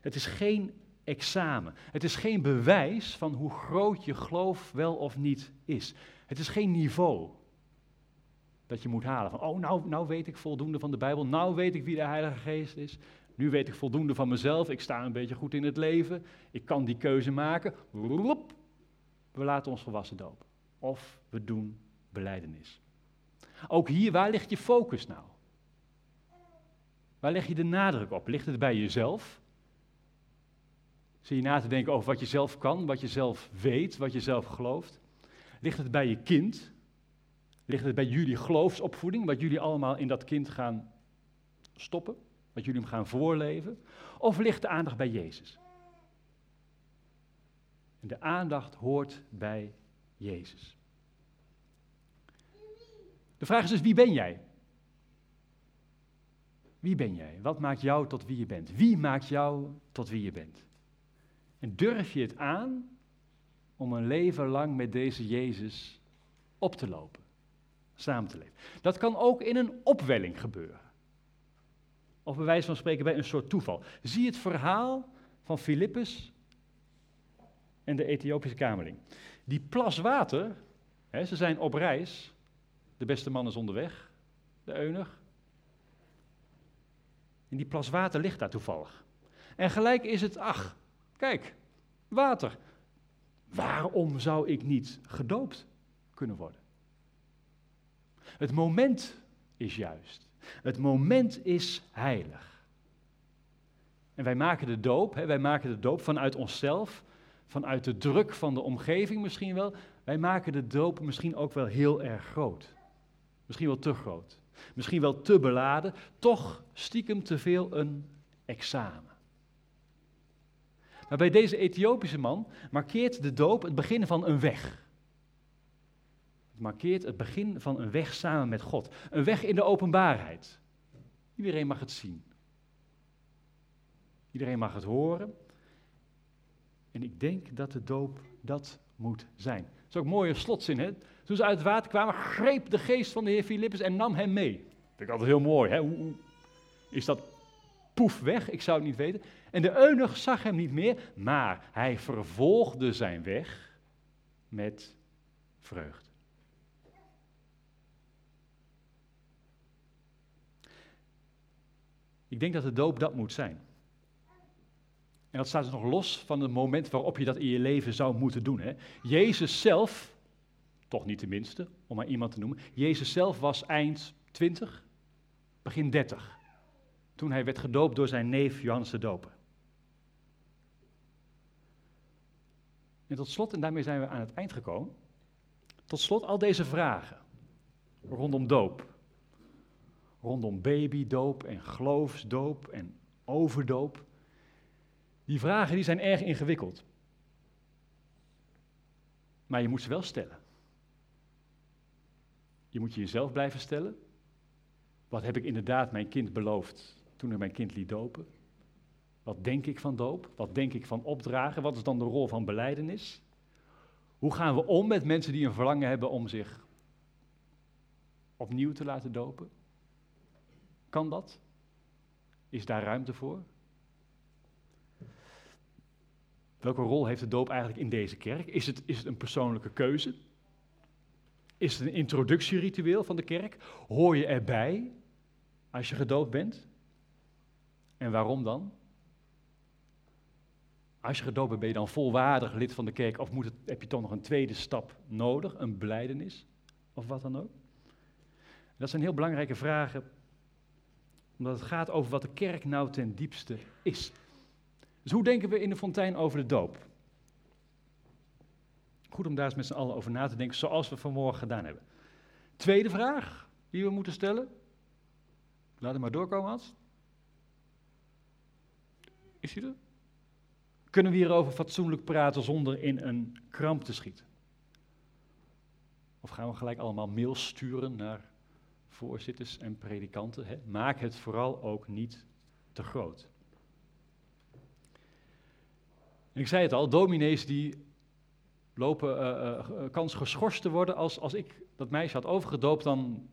Het is geen examen. Het is geen bewijs van hoe groot je geloof wel of niet is. Het is geen niveau dat je moet halen. Van, oh, nou, nou weet ik voldoende van de Bijbel. Nou weet ik wie de Heilige Geest is. Nu weet ik voldoende van mezelf. Ik sta een beetje goed in het leven. Ik kan die keuze maken. We laten ons volwassen dopen. Of we doen beleidenis. Ook hier, waar ligt je focus nou? Waar leg je de nadruk op? Ligt het bij jezelf? Zie je na te denken over wat je zelf kan, wat je zelf weet, wat je zelf gelooft? Ligt het bij je kind? Ligt het bij jullie geloofsopvoeding, wat jullie allemaal in dat kind gaan stoppen? Wat jullie hem gaan voorleven? Of ligt de aandacht bij Jezus? En de aandacht hoort bij Jezus. De vraag is dus, wie ben jij? Wie ben jij? Wat maakt jou tot wie je bent? Wie maakt jou tot wie je bent? En durf je het aan om een leven lang met deze Jezus op te lopen, samen te leven? Dat kan ook in een opwelling gebeuren. Of bij wijze van spreken bij een soort toeval. Zie het verhaal van Filippus en de Ethiopische kamerling. Die plas water, hè, ze zijn op reis, de beste man is onderweg, de eunuch, en die plas water ligt daar toevallig. En gelijk is het, ach, Kijk, water. Waarom zou ik niet gedoopt kunnen worden? Het moment is juist. Het moment is heilig. En wij maken de doop, hè, wij maken de doop vanuit onszelf, vanuit de druk van de omgeving misschien wel. Wij maken de doop misschien ook wel heel erg groot. Misschien wel te groot. Misschien wel te beladen. Toch stiekem te veel een examen. Maar bij deze Ethiopische man markeert de doop het begin van een weg. Het markeert het begin van een weg samen met God. Een weg in de openbaarheid. Iedereen mag het zien. Iedereen mag het horen. En ik denk dat de doop dat moet zijn. Dat is ook een mooie slotzin. Hè? Toen ze uit het water kwamen, greep de geest van de heer Filippus en nam hem mee. Dat vind ik altijd heel mooi. Hè? Is dat poef weg? Ik zou het niet weten. En de eunuch zag hem niet meer, maar hij vervolgde zijn weg met vreugde. Ik denk dat de doop dat moet zijn. En dat staat dus nog los van het moment waarop je dat in je leven zou moeten doen. Hè. Jezus zelf, toch niet tenminste, om maar iemand te noemen, Jezus zelf was eind 20, begin 30, toen hij werd gedoopt door zijn neef Johannes de Doper. En tot slot, en daarmee zijn we aan het eind gekomen, tot slot al deze vragen rondom doop. Rondom babydoop en geloofsdoop en overdoop. Die vragen die zijn erg ingewikkeld. Maar je moet ze wel stellen. Je moet je jezelf blijven stellen. Wat heb ik inderdaad mijn kind beloofd toen ik mijn kind liet dopen? Wat denk ik van doop? Wat denk ik van opdragen? Wat is dan de rol van beleidenis? Hoe gaan we om met mensen die een verlangen hebben om zich opnieuw te laten dopen? Kan dat? Is daar ruimte voor? Welke rol heeft de doop eigenlijk in deze kerk? Is het, is het een persoonlijke keuze? Is het een introductieritueel van de kerk? Hoor je erbij als je gedoopt bent? En waarom dan? Als je gedoopt bent, ben je dan volwaardig lid van de kerk of moet het, heb je toch nog een tweede stap nodig, een beleidenis of wat dan ook? Dat zijn heel belangrijke vragen, omdat het gaat over wat de kerk nou ten diepste is. Dus hoe denken we in de fontein over de doop? Goed om daar eens met z'n allen over na te denken, zoals we vanmorgen gedaan hebben. Tweede vraag die we moeten stellen. Laat hem maar doorkomen, Hans. Is hij er? Kunnen we hierover fatsoenlijk praten zonder in een kramp te schieten? Of gaan we gelijk allemaal mails sturen naar voorzitters en predikanten? Hè? Maak het vooral ook niet te groot. ik zei het al, dominees die lopen uh, uh, kans geschorst te worden als, als ik dat meisje had overgedoopt, dan,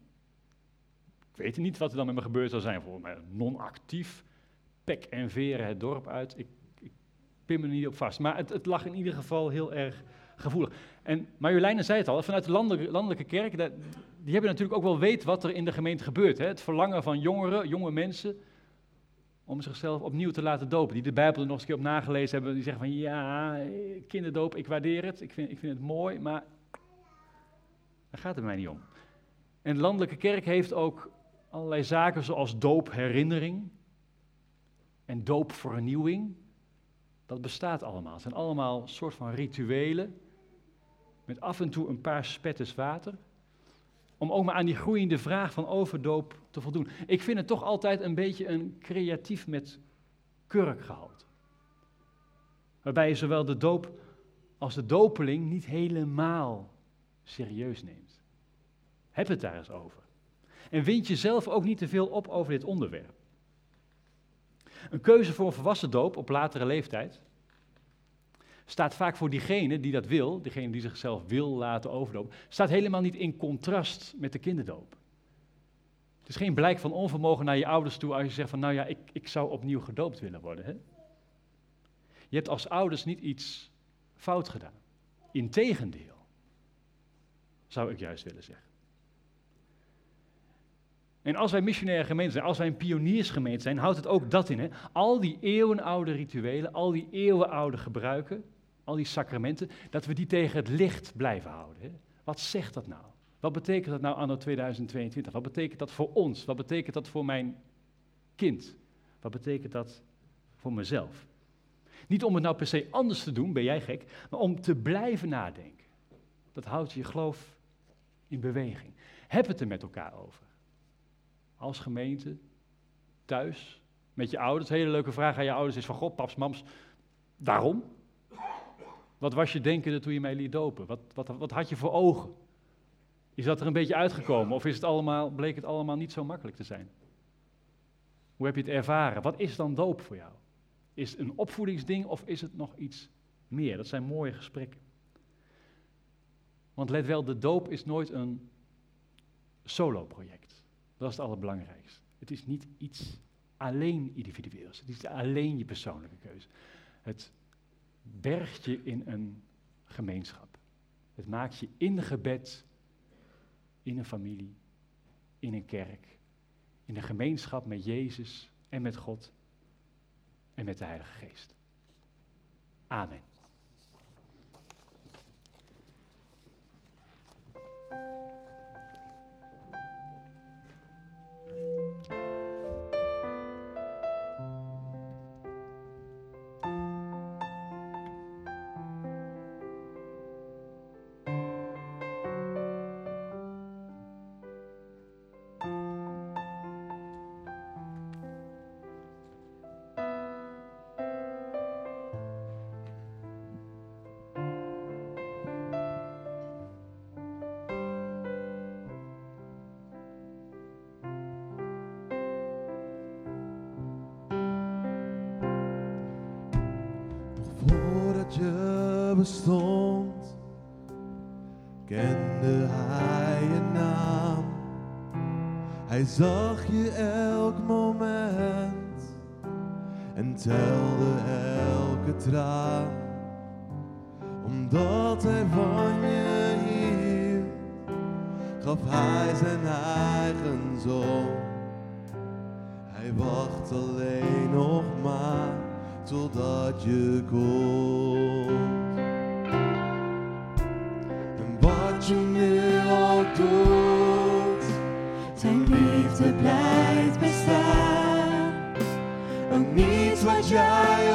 ik weet niet wat er dan met me gebeurd zou zijn, voor mij non-actief, pek en veren het dorp uit, ik, ik pin me er niet op vast. Maar het, het, lag in ieder geval heel erg gevoelig. En Marjoleine zei het al, vanuit de landelijke, kerk, die hebben natuurlijk ook wel weet wat er in de gemeente gebeurt. Hè? Het verlangen van jongeren, jonge mensen, om zichzelf opnieuw te laten dopen. Die de Bijbel er nog eens een keer op nagelezen hebben. Die zeggen van ja, kinderdoop, ik waardeer het, ik vind, ik vind het mooi, maar daar gaat het mij niet om. En de landelijke kerk heeft ook allerlei zaken zoals doopherinnering en doopvernieuwing. Dat bestaat allemaal. Het zijn allemaal soort van rituelen met af en toe een paar spettes water om ook maar aan die groeiende vraag van overdoop te voldoen. Ik vind het toch altijd een beetje een creatief met kurk gehaald. Waarbij je zowel de doop als de dopeling niet helemaal serieus neemt. Heb het daar eens over. En wind jezelf ook niet te veel op over dit onderwerp. Een keuze voor een volwassen doop op latere leeftijd staat vaak voor diegene die dat wil, diegene die zichzelf wil laten overdopen, staat helemaal niet in contrast met de kinderdoop. Het is geen blijk van onvermogen naar je ouders toe als je zegt van nou ja, ik, ik zou opnieuw gedoopt willen worden. Hè? Je hebt als ouders niet iets fout gedaan. Integendeel, zou ik juist willen zeggen. En als wij missionaire gemeente zijn, als wij een pioniersgemeente zijn, houdt het ook dat in. Hè? Al die eeuwenoude rituelen, al die eeuwenoude gebruiken, al die sacramenten, dat we die tegen het licht blijven houden. Hè? Wat zegt dat nou? Wat betekent dat nou anno 2022? Wat betekent dat voor ons? Wat betekent dat voor mijn kind? Wat betekent dat voor mezelf? Niet om het nou per se anders te doen, ben jij gek, maar om te blijven nadenken. Dat houdt je geloof in beweging. Heb het er met elkaar over. Als gemeente, thuis, met je ouders. Hele leuke vraag aan je ouders is van, god, paps, mams, waarom? Wat was je denkende toen je mij liet dopen? Wat, wat, wat had je voor ogen? Is dat er een beetje uitgekomen of is het allemaal, bleek het allemaal niet zo makkelijk te zijn? Hoe heb je het ervaren? Wat is dan doop voor jou? Is het een opvoedingsding of is het nog iets meer? Dat zijn mooie gesprekken. Want let wel, de doop is nooit een solo-project. Dat is het allerbelangrijkste. Het is niet iets alleen individueels. Het is alleen je persoonlijke keuze. Het bergt je in een gemeenschap. Het maakt je in gebed, in een familie, in een kerk, in een gemeenschap met Jezus en met God en met de Heilige Geest. Amen. Je bestond, kende hij je naam. Hij zag je elk moment en telde elke traan. Omdat hij van je hield, gaf hij zijn eigen zoon. Hij wacht alleen nog maar totdat je komt. Liefde blijft bestaan. ook niets wat jij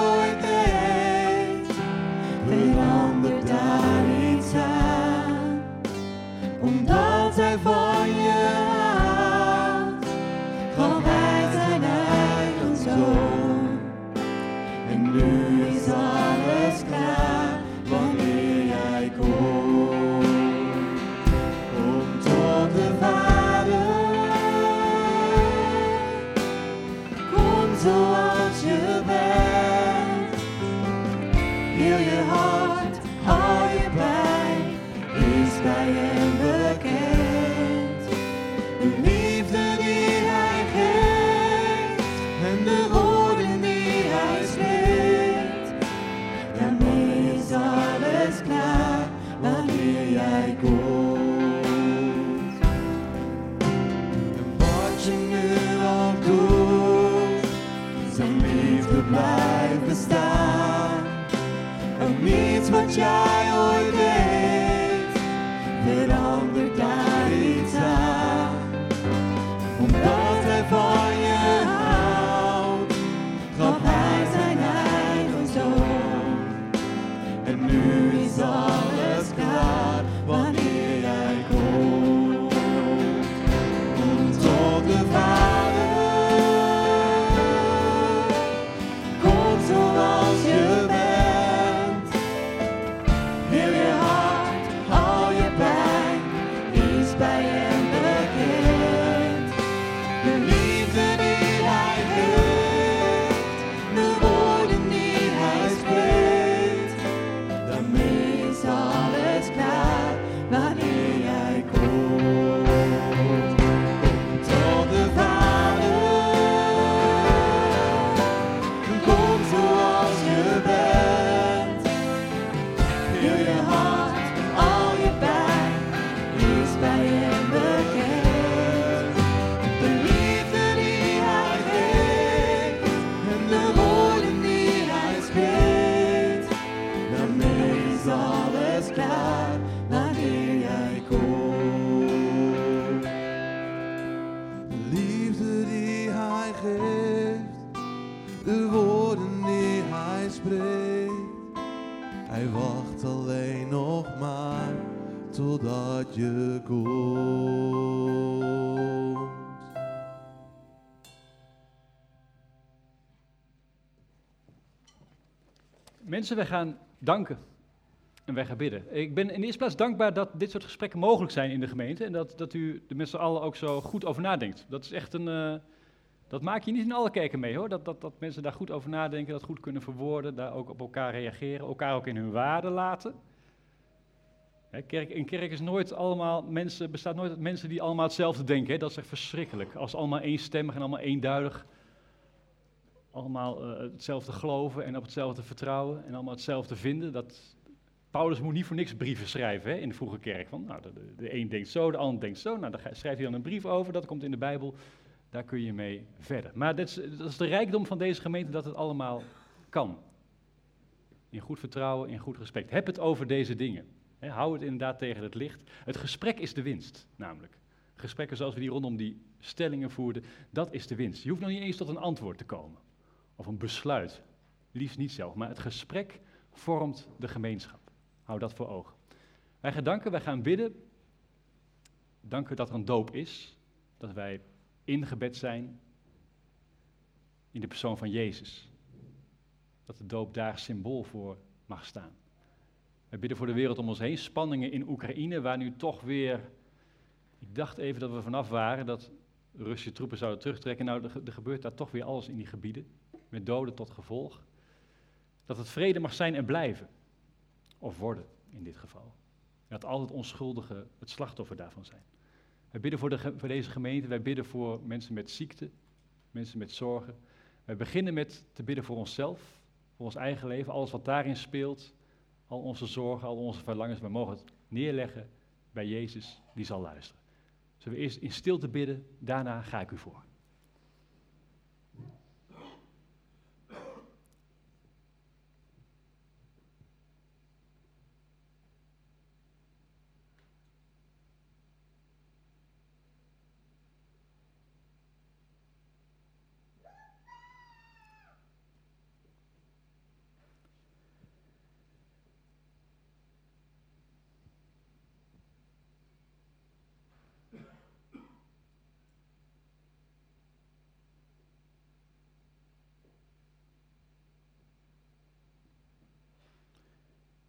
niets Mensen, wij gaan danken en wij gaan bidden. Ik ben in de eerste plaats dankbaar dat dit soort gesprekken mogelijk zijn in de gemeente en dat, dat u er met z'n allen ook zo goed over nadenkt. Dat is echt een, uh, dat maak je niet in alle kerken mee hoor, dat, dat, dat mensen daar goed over nadenken, dat goed kunnen verwoorden, daar ook op elkaar reageren, elkaar ook in hun waarde laten. Hè, kerk, in kerk is nooit allemaal mensen, bestaat nooit uit mensen die allemaal hetzelfde denken, hè? dat is echt verschrikkelijk. Als allemaal eenstemmig en allemaal eenduidig allemaal uh, hetzelfde geloven en op hetzelfde vertrouwen en allemaal hetzelfde vinden. Dat, Paulus moet niet voor niks brieven schrijven hè, in de vroege kerk. Van, nou, de, de, een denkt zo, de ander denkt zo. Nou, schrijft hij dan een brief over, dat komt in de Bijbel. Daar kun je mee verder. Maar dat is, dat is de rijkdom van deze gemeente dat het allemaal kan. In goed vertrouwen, in goed respect. Heb het over deze dingen. Hou het inderdaad tegen het licht. Het gesprek is de winst, namelijk. Gesprekken zoals we die rondom die stellingen voerden, dat is de winst. Je hoeft nog niet eens tot een antwoord te komen of een besluit. Liefst niet zelf, maar het gesprek vormt de gemeenschap. Hou dat voor ogen. Wij gaan danken, wij gaan bidden. Danken dat er een doop is, dat wij ingebed zijn in de persoon van Jezus. Dat de doop daar symbool voor mag staan. Wij bidden voor de wereld om ons heen. Spanningen in Oekraïne, waar nu toch weer. Ik dacht even dat we vanaf waren dat Russische troepen zouden terugtrekken. Nou, er gebeurt daar toch weer alles in die gebieden met doden tot gevolg. Dat het vrede mag zijn en blijven, of worden in dit geval. Dat altijd onschuldigen het slachtoffer daarvan zijn. Wij bidden voor, de, voor deze gemeente, wij bidden voor mensen met ziekte, mensen met zorgen. Wij beginnen met te bidden voor onszelf, voor ons eigen leven, alles wat daarin speelt, al onze zorgen, al onze verlangens. We mogen het neerleggen bij Jezus, die zal luisteren. Zullen we eerst in stilte bidden, daarna ga ik u voor.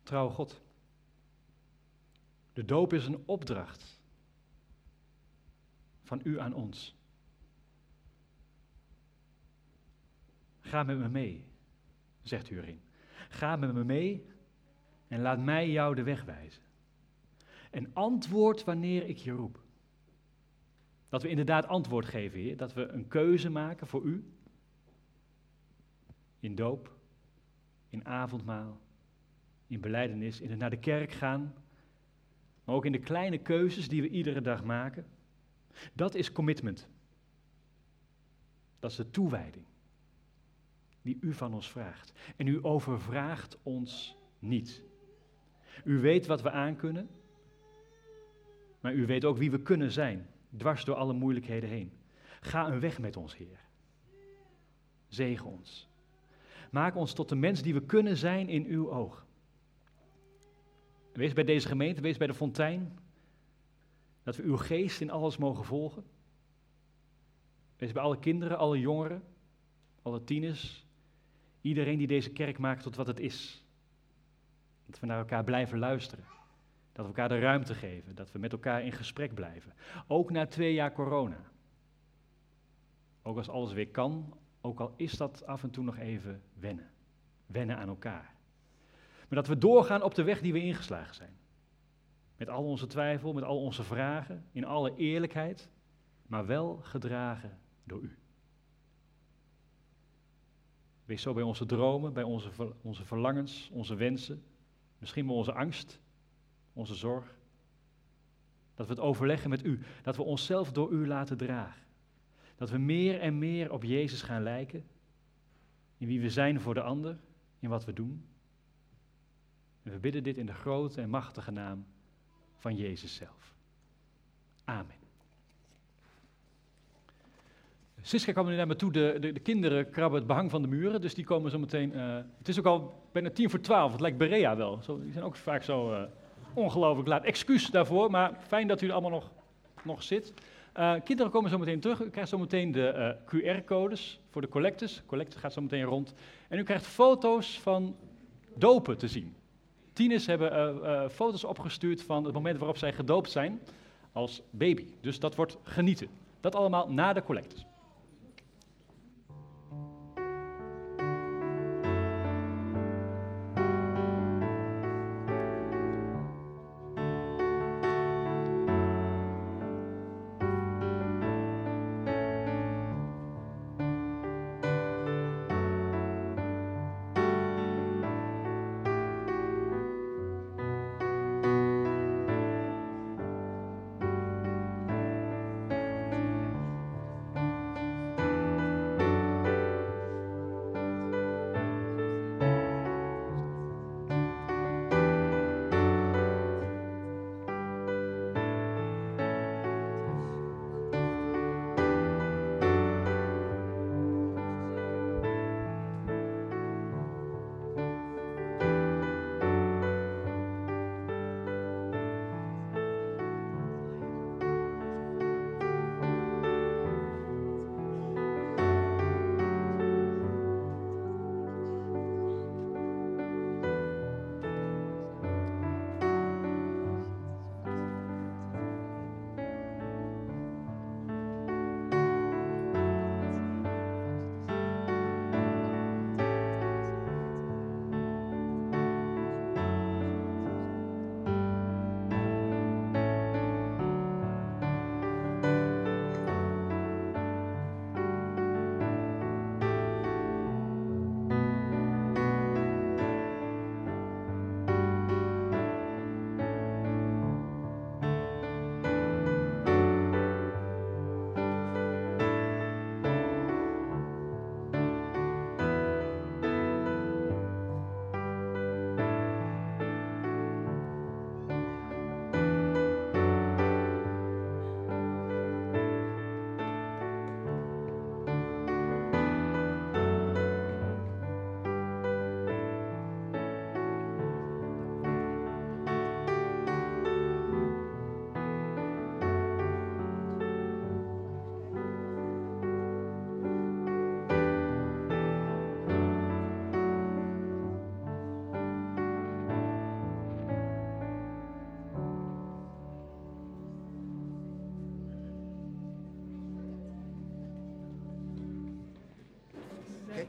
Trouwe God. De doop is een opdracht van u aan ons. Ga met me mee, zegt u erin. Ga met me mee en laat mij jou de weg wijzen. En antwoord wanneer ik je roep. Dat we inderdaad antwoord geven, Heer. Dat we een keuze maken voor u. In doop, in avondmaal, in beleidenis, in het naar de kerk gaan, maar ook in de kleine keuzes die we iedere dag maken. Dat is commitment. Dat is de toewijding die u van ons vraagt. En u overvraagt ons niet. U weet wat we aankunnen, maar u weet ook wie we kunnen zijn, dwars door alle moeilijkheden heen. Ga een weg met ons, Heer. Zegen ons. Maak ons tot de mens die we kunnen zijn in uw oog. Wees bij deze gemeente, wees bij de fontein. Dat we uw geest in alles mogen volgen. Wees bij alle kinderen, alle jongeren, alle tieners. Iedereen die deze kerk maakt tot wat het is. Dat we naar elkaar blijven luisteren. Dat we elkaar de ruimte geven. Dat we met elkaar in gesprek blijven. Ook na twee jaar corona. Ook als alles weer kan, ook al is dat af en toe nog even wennen. Wennen aan elkaar. Maar dat we doorgaan op de weg die we ingeslagen zijn. Met al onze twijfel, met al onze vragen, in alle eerlijkheid, maar wel gedragen door u. Wees zo bij onze dromen, bij onze, onze verlangens, onze wensen, misschien wel onze angst, onze zorg. Dat we het overleggen met u, dat we onszelf door u laten dragen. Dat we meer en meer op Jezus gaan lijken, in wie we zijn voor de ander, in wat we doen. En we bidden dit in de grote en machtige naam van Jezus zelf. Amen. Siska kwam nu naar me toe, de, de, de, kinderen krabben het behang van de muren, dus die komen zo meteen... Uh, het is ook al bijna tien voor twaalf, het lijkt Berea wel. Zo, die zijn ook vaak zo uh, ongelooflijk laat. Excuus daarvoor, maar fijn dat u er allemaal nog, nog zit. Uh, kinderen komen zo meteen terug. U krijgt zo meteen de QR-codes voor de collectes. Collecte gaat zo meteen rond. En u krijgt foto's van dopen te zien. Tieners hebben uh, foto's opgestuurd van het moment waarop zij gedoopt zijn als baby. Dus dat wordt genieten. Dat allemaal na de collectes.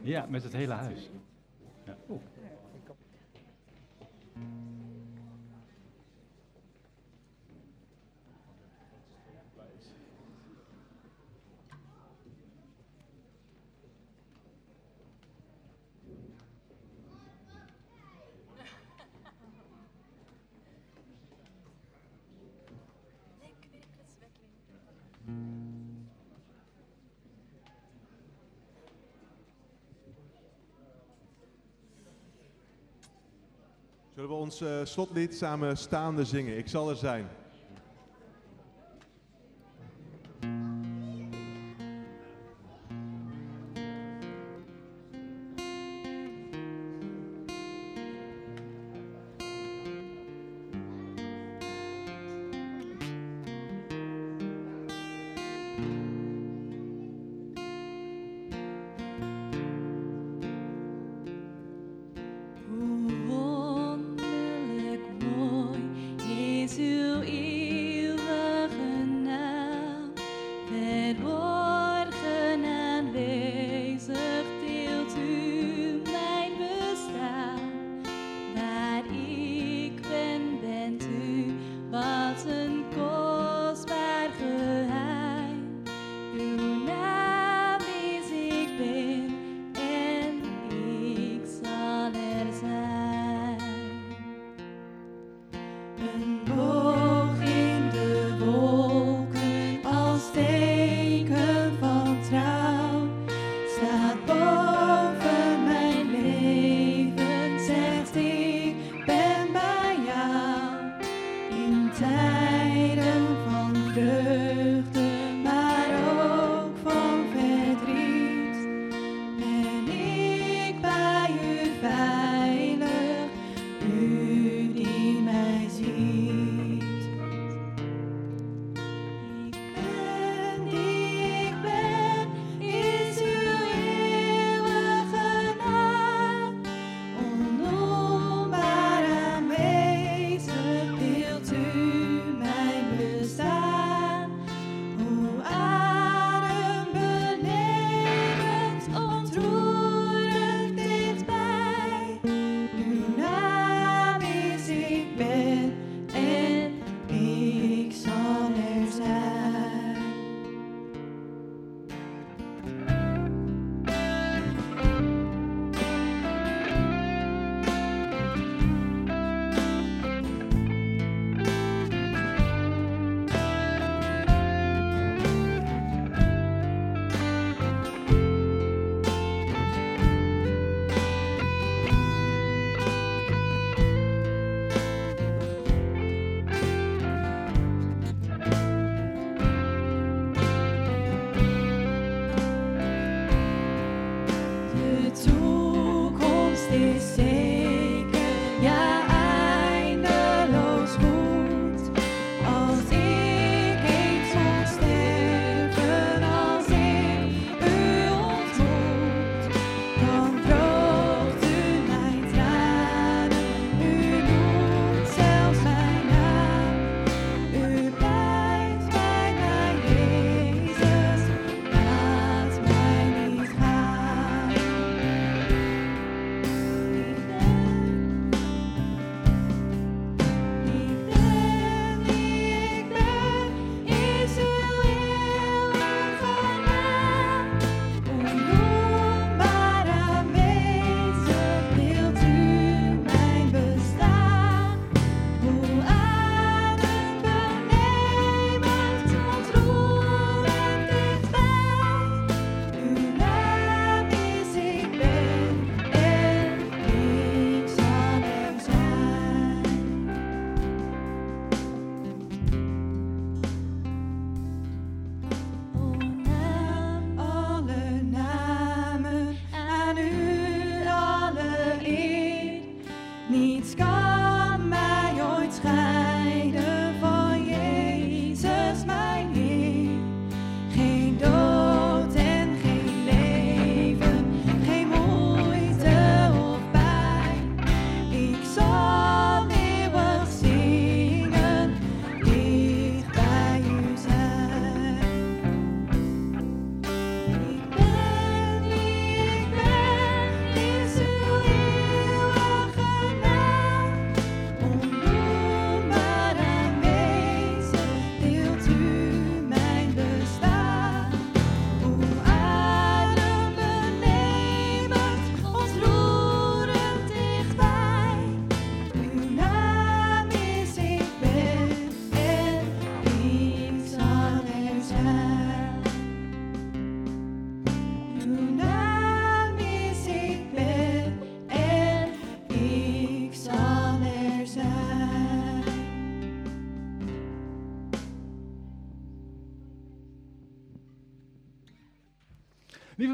Ja, met het hele huis. Zullen we ons uh, slotlied samen staande zingen? Ik zal er zijn.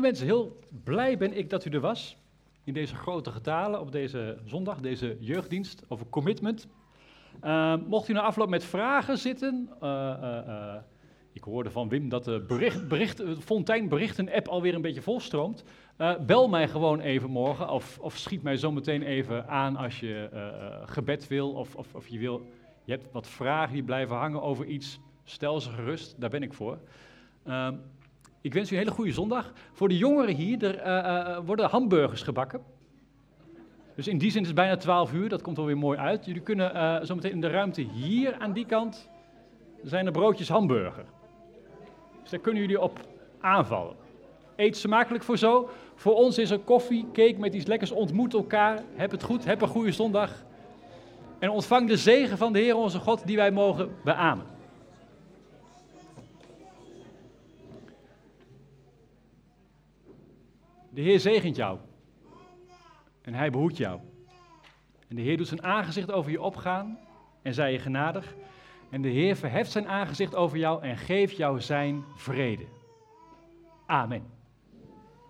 Mensen, heel blij ben ik dat u er was. In deze grote getalen op deze zondag, deze jeugddienst over commitment. Uh, mocht u na afloop met vragen zitten. Uh, ik hoorde van Wim dat de bericht, bericht, Fontein berichten-app alweer een beetje volstroomt. bel mij gewoon even morgen of, of schiet mij zometeen even aan als je gebed wil of, of, of je wil. Je hebt wat vragen die blijven hangen over iets. Stel ze gerust, daar ben ik voor. Ik wens u een hele goede zondag. Voor de jongeren hier, er uh, worden hamburgers gebakken. Dus in die zin is het bijna 12 uur, dat komt wel weer mooi uit. Jullie kunnen zometeen in de ruimte hier aan die kant, zijn er broodjes hamburger. Dus daar kunnen jullie op aanvallen. Eet smakelijk voor zo. Voor ons is er koffie, cake met iets lekkers. Ontmoet elkaar. Heb het goed, heb een goede zondag. En ontvang de zegen van de Heer onze God die wij mogen beamen. De Heer zegent jou. En hij behoedt jou. En de Heer doet zijn aangezicht over je opgaan en zij je genadig. En de Heer verheft zijn aangezicht over jou en geeft jou zijn vrede. Amen.